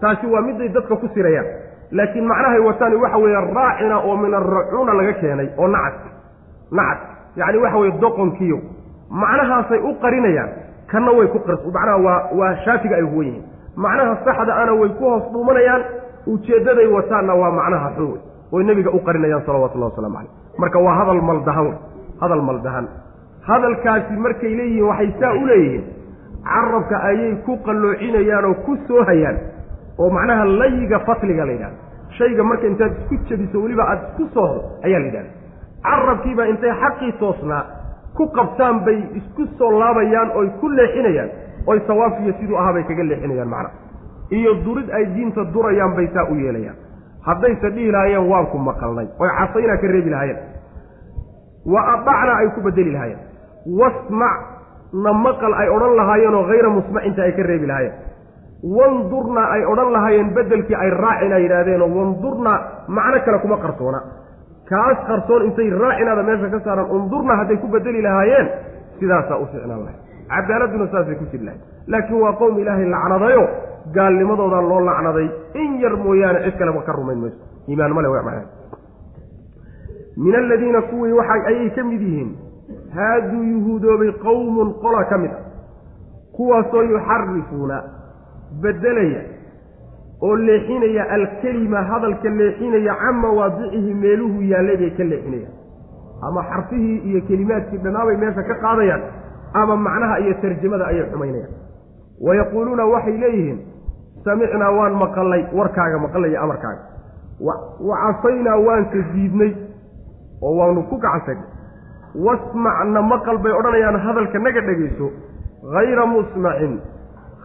Taasi waa miday dadka ku sirayaan. Laakiin macnahay wataani waxa weeye raacina oo min arracuuna laga keenay oo nacad nacad. Yacni waxa weye doqonkiyo. Macnahaasay u qarinayaan kanna way ku qars macnaha waa waa shaafiga ay huwan yihiin. Macnaha saxda ana way ku hoos dhuumanayaan. Ujeeddaday wataanna waa macnaha xun wey oy nebiga u qarinayaan salawatullahi waslamu caleyh marka waa hadal maldahan wey hadal maldahan. Hadalkaasi markay leeyihiin waxay saa u leeyihiin carabka ayay ku qalloocinayaan oo ku soo hayaan oo macnaha layiga fatliga la yidhahda shayga marka intaad isku jebiso weliba aada isku soohdo ayaa la yidhahda carabkiiba intay xaqii toosnaa ku qabtaan bay isku soo laabayaan oy ku leexinayaan oy sawaafiyo siduu ahaa bay kaga leexinayaan macnaha iyo durid ay diinta durayaan bay saa u yeelayaan. Haddayse dhihi lahaayeen waan ku maqalnay oy casaynaa ka reebi lahaayeen wa adacnaa ay ku bedeli lahaayeen. Wasmac na maqal ay odhan lahaayeenoo hayra musmacinta ay ka reebi lahaayeen. Wandurnaa ay odhan lahaayeen beddelkii ay raacina yidhaahdeenoo wandurnaa macno kale kuma qarsoona. Kaas qarsoon intay raacinaada meesha ka saaraan undurnaa hadday ku bedeli lahaayeen sidaasaa u ficnaan lahay cadaaladduna saasay ku jiri lahayd. Laakiin waa qowm ilaahay lacnadayo gaalnimadoodaa loo lacnaday. In yar mooyaane cid kaleba ka rumayn mayso. Iimaan male w macnaha min aladiina kuwii waxa ayay ka mid yihiin haaduu yuhuudoobay qowmun qola ka mid a kuwaasoo yuxarifuuna beddelaya oo leexinaya alkelima hadalka leexinaya can mawaadicihi meeluhu yaallay bay ka leexinayaan ama xarfihii iyo kelimaadkii dhannaabay meesha ka qaadayaan ama macnaha iyo tarjamada ayay xumaynayaan wayaquuluuna waxay leeyihiin samicnaa waan maqalnay warkaaga maqalaya amarkaaga wa casaynaa waanse diidnay oo waanu ku gacansagnay wasmacna maqal bay odhanayaan hadalka naga dhegayso hayra musmacin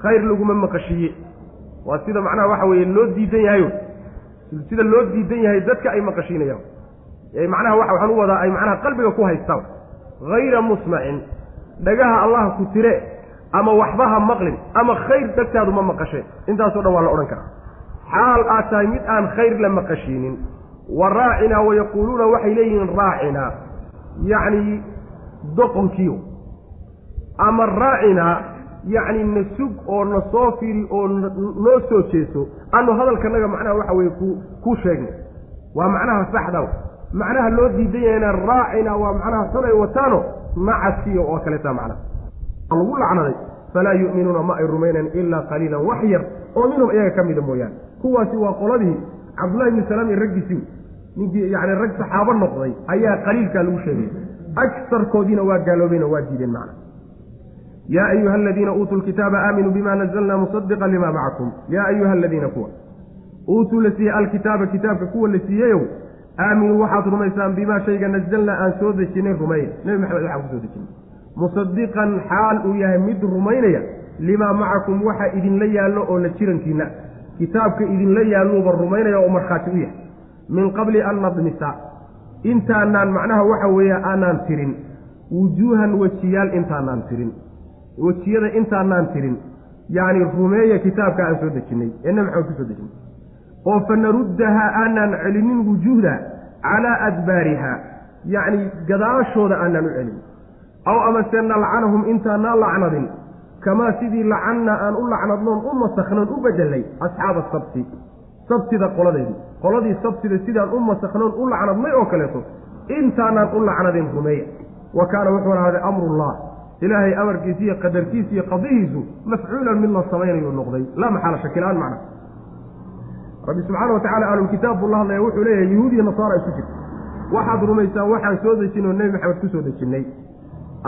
khayr laguma maqashiiye waa sida macnaha waxa weeye loo diidan yahayo sida loo diidan yahay dadka ay maqashiinayaan. Macnaha waxa waxaan u wadaa ay macnaha qalbiga ku haystaan. Hayra musmacin dhagaha allah ku tire ama waxba ha maqlin ama khayr dagtaadu ma maqasheen intaasoo dhan waa la odhan karaa. Xaal aad tahay mid aan khayr la maqashiinin wa raacinaa wayaquuluuna waxay leeyihiin raacinaa yacni doqonkiyo ama raacinaa yacni na sug oo na soo firi oo noo soo jeeso anu hadalkanaga macnaha waxa weeye ku ku sheegnay. Waa macnaha saxda macnaha loo diidan yahayna raacina waa macnaha xun ay wataano nacaskiyo oo kaleeta macnaha. Lagu lacnaday falaa yu'minuuna ma ay rumaynayn ilaa qaliilan wax yar oo minhum iyaga ka mida mooyaane. Kuwaasi waa qoladii cabdullahi ibni salaam iyo raggiisii ninkii yacni rag saxaabo noqday ayaa qaliilkaa lagu sheegay. Agsarkoodiina waa gaaloobeen oo waa diideen macna. Yaa ayuha aladiina uutuu lkitaaba aaminuu bima nazalna musadiqa lima macakum yaa ayuha aladiina kuwa uutuu la siiyey alkitaaba kitaabka kuwa la siiyeyow aaminuu waxaad rumaysaan bimaa shayga nazalnaa aan soo dejinay rumayn. Nebi maxamed waxaan ku soo dejinay. Musadiqan xaal uu yahay mid rumaynaya limaa macakum waxa idinla yaallo oo la jirankiinna kitaabka idinla yaalluuba rumaynaya oo markhaati u yahay. Min qabli an nadmisa. Intaanaan macnaha waxa weeye aanaan tirin. Wujuuhan wejiyaal intaanaan tirin. Wejiyada intaanaan tirin. Yacni rumeeya kitaabka aan soo dejinnay ee nebi maxamed ku soo dejinay. Oo fa naruddahaa aanaan celinin wujuuhda calaa adbaariha. Yacni gadaashooda aanaan u celin. Aw amase nalcanahum intaanaa lacnadin kamaa sidii lacannaa aan u lacnadnoon u masaknoon u bedelay asxaaba sabti sabtida qoladeedii qoladii sabtida sidaan u masaknoon u lacnadnay oo kaleeto intaanaan u lacnadin rumeeya wa kaana wuxuu ahaaday amrullah ilaahay amarkiisa iyo qadarkiisa iyo qadihiisu mafcuulan mid la samaynayu noqday laa maxaala shakilaan macna rabbi subxaana wa tacala ahlulkitaab buu la hadlaya wuxuu leeyahay yahuud iyo nasaara isu jirta waxaad rumaysaan waxaan soo dejin nebi maxamed ku soo dejinnay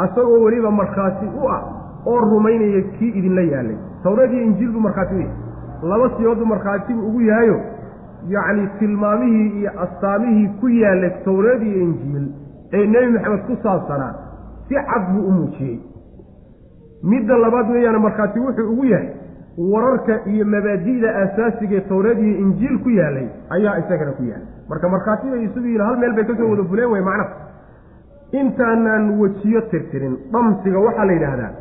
asagoo weliba markhaati u ah oo rumaynaya kii idinla yaalay. Tawreed iyo injiil buu markhaati u yahay laba siyoodbu markhaati buu ugu yahayo yacni tilmaamihii iyo astaamihii ku yaallay tawreed iyo injiil ee nebi maxamed ku saabsanaa si cad buu u muujiyey. Midda labaad weeyaane markhaati wuxuu ugu yahay wararka iyo mabaadi'da aasaasiga ee tawreed iyo injiil ku yaalay ayaa isagana ku yaallay. Marka markhaatida isugu yihiin hal meel bay ka soo wada fuleen wey macnaha. Intaanaan wejiyo tirtirin dhamsiga waxaa la yidhaahdaa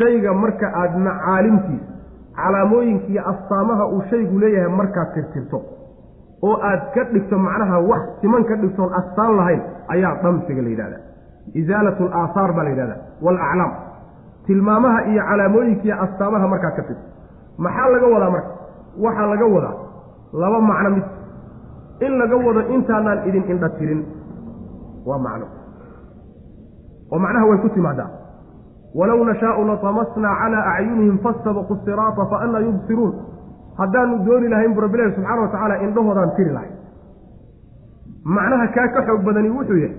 shayga marka aada macaalimtiisa calaamooyinka iyo astaamaha uu shaygu leeyahay markaad tirtirto oo aad ka dhigto macnaha wax siman ka dhigtoon astaan lahayn ayaa dhamsiga la yidhahdaa isaalatu alaahaar baa la yidhahdaa waalaclaam tilmaamaha iyo calaamooyinka iyo astaamaha markaad ka tirto. Maxaa laga wadaa marka? Waxaa laga wadaa laba macno mid. In laga wado intaanaan idin indha tirin. Waa macno. Oo macnaha way ku timaadaa walow nashaau latamasnaa calaa acyunihim fastabaqu siraata fa anaa yubsiruun haddaanu dooni lahayn bu rabbilahi subxaana wa tacaala indhahoodaan tiri lahay macnaha kaa ka xoog badani wuxuu yahay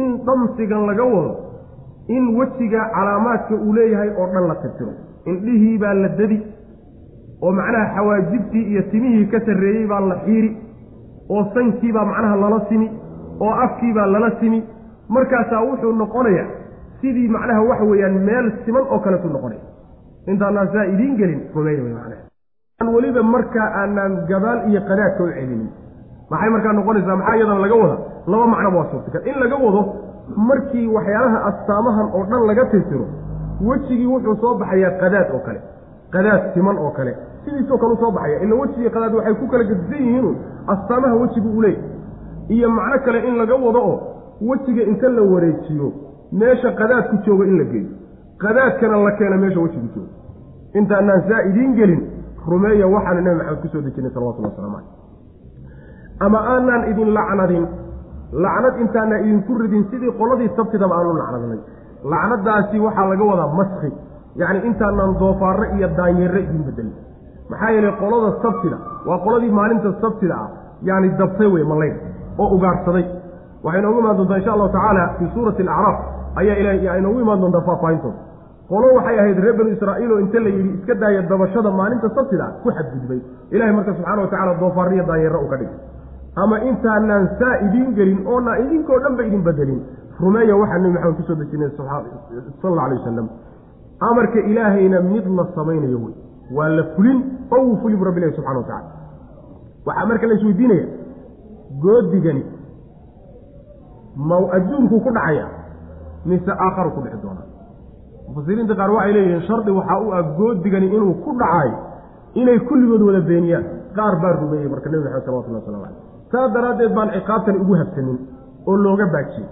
in dhamsigan laga wado in wejiga calaamaadka uu leeyahay oo dhan la tirtiro indhihii baa la dadi oo macnaha xawaajibtii iyo timihii ka sarreeyey baa la xiiri oo sankiibaa macnaha lala simi oo afkiibaa lala simi markaasaa wuxuu noqonayaa sidii macnaha waxa weeyaan meel siman oo kaletu noqonaya intaanaan saa idiin gelin rumeeya wey macnaha. Weliba markaa aanaan gabaal iyo qadaadka u celinin. Maxay markaa noqonaysaa? Maxaa iyadana laga wada? Laba macnoba waa suurtagal. In laga wado markii waxyaalaha astaamahan oo dhan laga tirtiro wejigii wuxuu soo baxayaa qadaad oo kale. Qadaad siman oo kale. Sidiisoo kale u soo baxaya ila wejigii qadaad waxay ku kala gedisan yihiinu astaamaha wejigu leeyahy iyo macno kale in laga wado oo wejiga inta la wareejiyo meesha qadaadku joogo in la geeyo. Qadaadkana la keena meesha wejigu joogo. Intaanaan saa idiin gelin rumeeya waxaanu nebi maxamed ku soo dejinay salawatullah waslamu caleyh ama aanaan idin lacnadin. Lacnad intaanaan idinku ridin sidii qoladii sabtidaba aanu lacnadnay lacnadaasi waxaa laga wadaa maski yacni intaanaan doofaarre iyo daanyeerre idin bedelin maxaa yeelay qolada sabtida waa qoladii maalinta sabtida ah. Yaani dabtay wey malayr oo ugaarhsaday waxay noogu imaan doontaa insha allahu tacaala fii suurati alacraaf ayaa ilahay inoogu imaan doontaa faahfaahintooda qolo waxay ahayd reer banu israa'iil oo inta la yidhi iska daaya dabashada maalinta sabtida ku xadgudbay. Ilahay marka subxana wa tacala doofaarriya daanyeerra u ka dhigay. Ama intaanaan saa idiin gelin oonaan idinkoo dhan ba idin bedelin. Rumeeya waxaa nebi maxamed ku soo dejinay sala alla alay wasalam amarka ilaahayna mid la samaynayo wey. Waa la fulin oo wuu fuli bu rabbi ilahi subxana wa tacala waxaa marka la isweydiinaya goodigani ma adduunkuu ku dhacaya mise aakharu ku dhici doonaa mufasiriinta qaar waxay leeyihiin shardi waxaa u ah goodigani inuu ku dhacayo inay kulligood wada beeniyaan. Qaar baa rumeeyey marka nebi maxamed salawatullah waslamu caleyh saas daraaddeed baan ciqaabtan ugu habsanin oo looga baajiyey.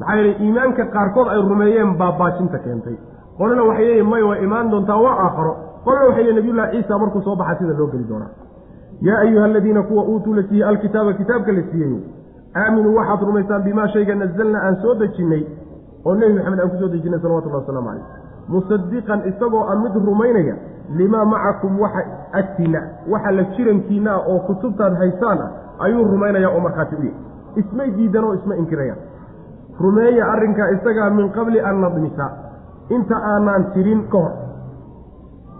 Maxaa yeelay iimaanka qaarkood ay rumeeyeen baa baajinta keentay. Qolana waxay leeyihiin may waa imaan doontaa waa aakharo. Qolana waxay leeyiin nabiyullahi ciisa markuu soo baxa sida loo geli doonaa. Yaa ayuha aladiina kuwa uutuu la siiyey alkitaaba kitaabka la siiyey. Aaminuu waxaad rumaysaan bimaa shayga nazalna aan soo dejinnay oo nebi maxamed aan ku soo dejinnay salawatullahi waslamu caleyh musadiqan isagoo a mid rumaynaya limaa macakum waxa agtiinna waxa la jirankiinna ah oo kutubtaad haysaan ah ayuu rumaynayaa oo markhaati u yahy ismay diidan oo isma inkirayaan. Rumeeya arrinkaa isagaa min qabli an nadmisa inta aanaan tirin ka hor.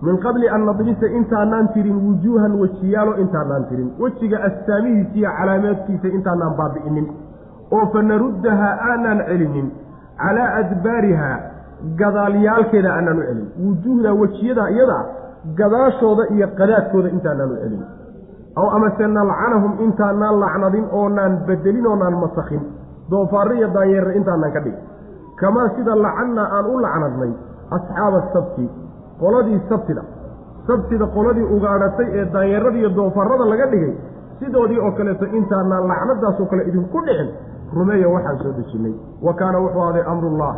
Min qabli an nadmisa intaanaan tirin wujuuhan wejiyaalo intaanaan tirin. Wejiga astaamihiisa iyo calaameedkiisa intaanaan baabi'inin. Oo fa naruddaha aanaan celinin calaa adbaariha gadaalyaalkeeda aanaan u celin. Wujuuhda wejiyada iyada gadaashooda iyo qadaadkooda intaanaan u celin. Aw amase nalcanahum intaanaan lacnadin oonaan bedelin oonaan masakhin. Doofaarre iyo daanyeerre intaanaan ka dhigin kamaa sida lacannaa aan u lacnadnay asxaaba sabti qoladii sabtida. Sabtida qoladii ugaadhatay ee daanyeerada iyo doofaarrada laga dhigay sidoodii oo kaleeto intaanaan lacnadaasoo kale idinku dhicin rumeeya waxaan soo dejinnay wa kaana wuxuu ahday amrullah.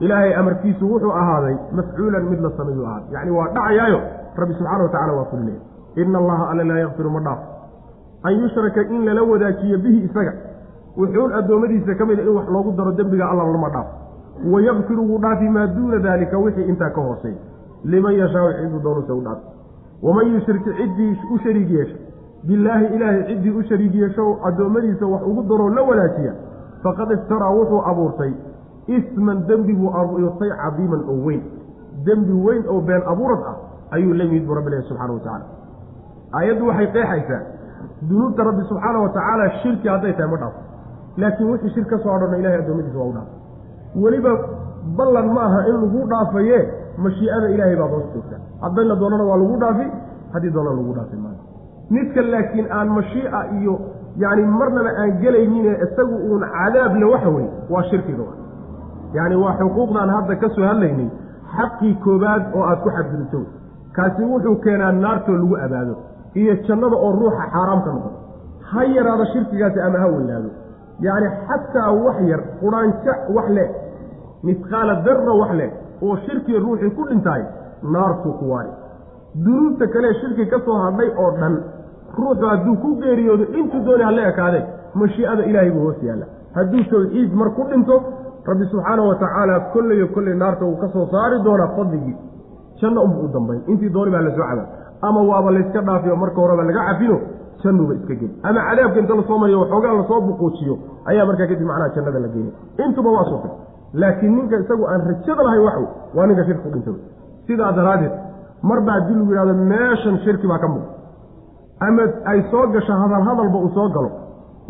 Ilaahay amarkiisu wuxuu ahaaday mafcuulan mid la sameeyuu ahaaday yacni waa dhacayaayo rabbi subxana wa tacala waa fulinaya ina allaha alla laa yakfiru ma dhaaf. An yushraka in lala wadaajiyo bihi isaga. Wuxuun addoommadiisa ka mida in wax loogu daro dembiga alla lama dhaaf. Wayakfiru wuu dhaafi maa duuna daalika wixii intaa ka hooseey liman yashaau ciduu doonuse u dhaafi waman yushrik ciddii u shariig yeesha billaahi ilaahay ciddii u shariig yeesho addoommadiisa wax ugu daroo la wadaajiya faqad iftaraa wuxuu abuurtay isman dembi buu abuurtay cadiiman oo weyn. Dembi weyn oo been abuurad ah ayuu la yimid buu rabbi ilahi subxana wa tacaala. Aayaddu waxay qeexaysaa. Dunuubta rabbi subxaana wa tacaala shirki hadday tahay ma dhaafo. Laakiin wixii shirk ka soo hadhona ilahay addoommadiisa waa u dhaafay weliba ballan ma aha in lagu dhaafaye mashii'ada ilaahay baad hoos joogtaa hadday la doonana waa lagu dhaafi haddii doonana lagu dhaafi maayo midka laakiin aan mashii'a iyo yacni marnaba aan gelaynine isagu uun cadaable waxa weye waa shirkiga yacni waa xuquuqdaan hadda ka soo hadlaynay xaqii koobaad oo aad ku xadgudubto. Kaasi wuxuu keenaa naartoo lagu abaado iyo jannada oo ruuxa xaaraam ka noqoto ha yaraado shirkigaasi ama ha weynaado yacni xataa wax yar quraanjo wax leh misqaala darra wax leh oo shirkiga ruuxii ku dhintaay naartuu ku waari dunuubta kale shirki ka soo hadhay oo dhan ruuxu hadduu ku geeriyoodo intuu dooni hala ekaadee mashii'ada ilaahay buu hoos yaalla hadduu tawxiid mar ku dhinto rabbi subxaanahu wa tacaala kolleyo kolley naarta uu ka soo saari doonaa fadligii. Janno unbu u dambayn intii dooni baa la soo cadaab ama waaba layska dhaafiyo marka horeba laga cafino jannuba iska geli ama cadaabka inta la soo mariyo waxoogaa la soo buquujiyo ayaa markaa kadib macnaha jannada la geeya intuba waa suurtay laakiin ninka isagu aan rajada lahay waxw waa ninka shirki ku dhintay. Sidaa daraaddeed marba haddii lagu yidhahdo meeshan shirki baa ka muuqda ama ay soo gasho hadal hadalba uu soo galo.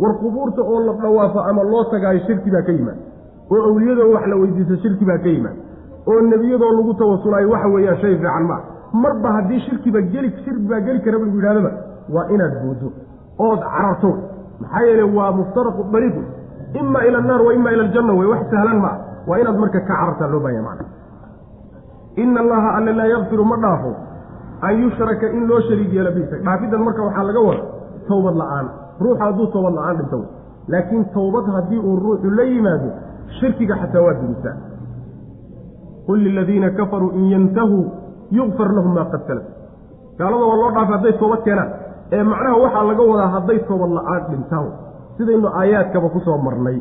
War qubuurta oo la dhawaafo ama loo tagaayo shirki baa ka yimaad. Oo awliyadoo wax la weydiisto shirki baa ka yimaad. Oo nebiyadoo lagu tawasulaayo waxa weeyaan shay fiican maa marba haddii shirkiba geli shirki baa geli karaba lagu yidhahdaba waa inaad buuddo ood cararto. Maxaa yeele waa muftaraqu dariiqu ima ila annaar wa ima ila aljanna wey wax sahlan maa waa inaad marka ka carartaa loo baahanya macna. Ina allaha alle laa yakfiru ma dhaafo an yushraka in loo shariig yeelo bisa dhaafidan marka waxaa laga wada towbad la'aan. Ruuxu hadduu towbad la'aan dhinto laakiin towbad haddii uu ruuxu la yimaado shirkiga xataa waa dugisaa qul liladiina kafaruu in yantahuu yukfar lahum maa qad salaf. Gaalada waa loo dhaafay hadday toobad keenaan. Ee macnaha waxaa laga wadaa hadday toobad la'aan dhintaan. Sidaynu aayaadkaba ku soo marnay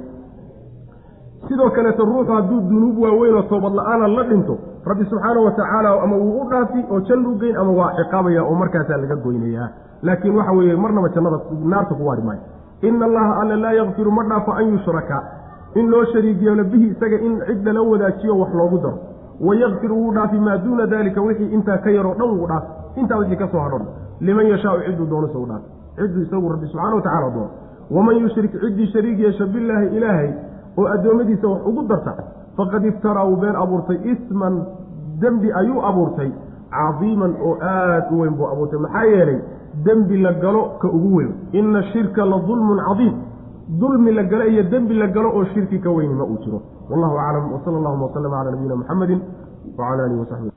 sidoo kaleeto ruuxu hadduu dunuub waaweyn oo toobad la'aana la dhinto rabbi subxaanahu wa tacaala ama wuu u dhaafi oo janna u geyn ama waa ciqaabaya oo markaasaa laga goynayaa. Laakiin waxa weeye marnaba jannada naarta ku waari maayo ina allaha alla laa yakfiru ma dhaafo an yushraka. In loo shariig bihi isaga in cid lala wadaajiyo wax loogu daro. Wayakfiru wuu dhaafi maa duuna daalika wixii intaa ka yaroo dhan wuu dhaafi. Intaa wixii ka soo hadhon liman yashaau cidduu doono isagu dhaafi. Cidduu isagu rabbi subxana wa tacala doono waman yushrik ciddii shariig yeesha billaahi ilaahay oo addoommadiisa wax ugu darta faqad iftaraa wuu been abuurtay isman dembi ayuu abuurtay cadiiman oo aad u weyn buu abuurtay. Maxaa yeelay dembi la galo ka ugu weyn. Ina shirka la dulmun cadiim. Dulmi la galo iyo dembi la galo oo shirki ka weyni ma uu jiro. Wallahu aclam wsala allahuma waslama calaa nabiyina muxamedi wacala alihi wasaxbi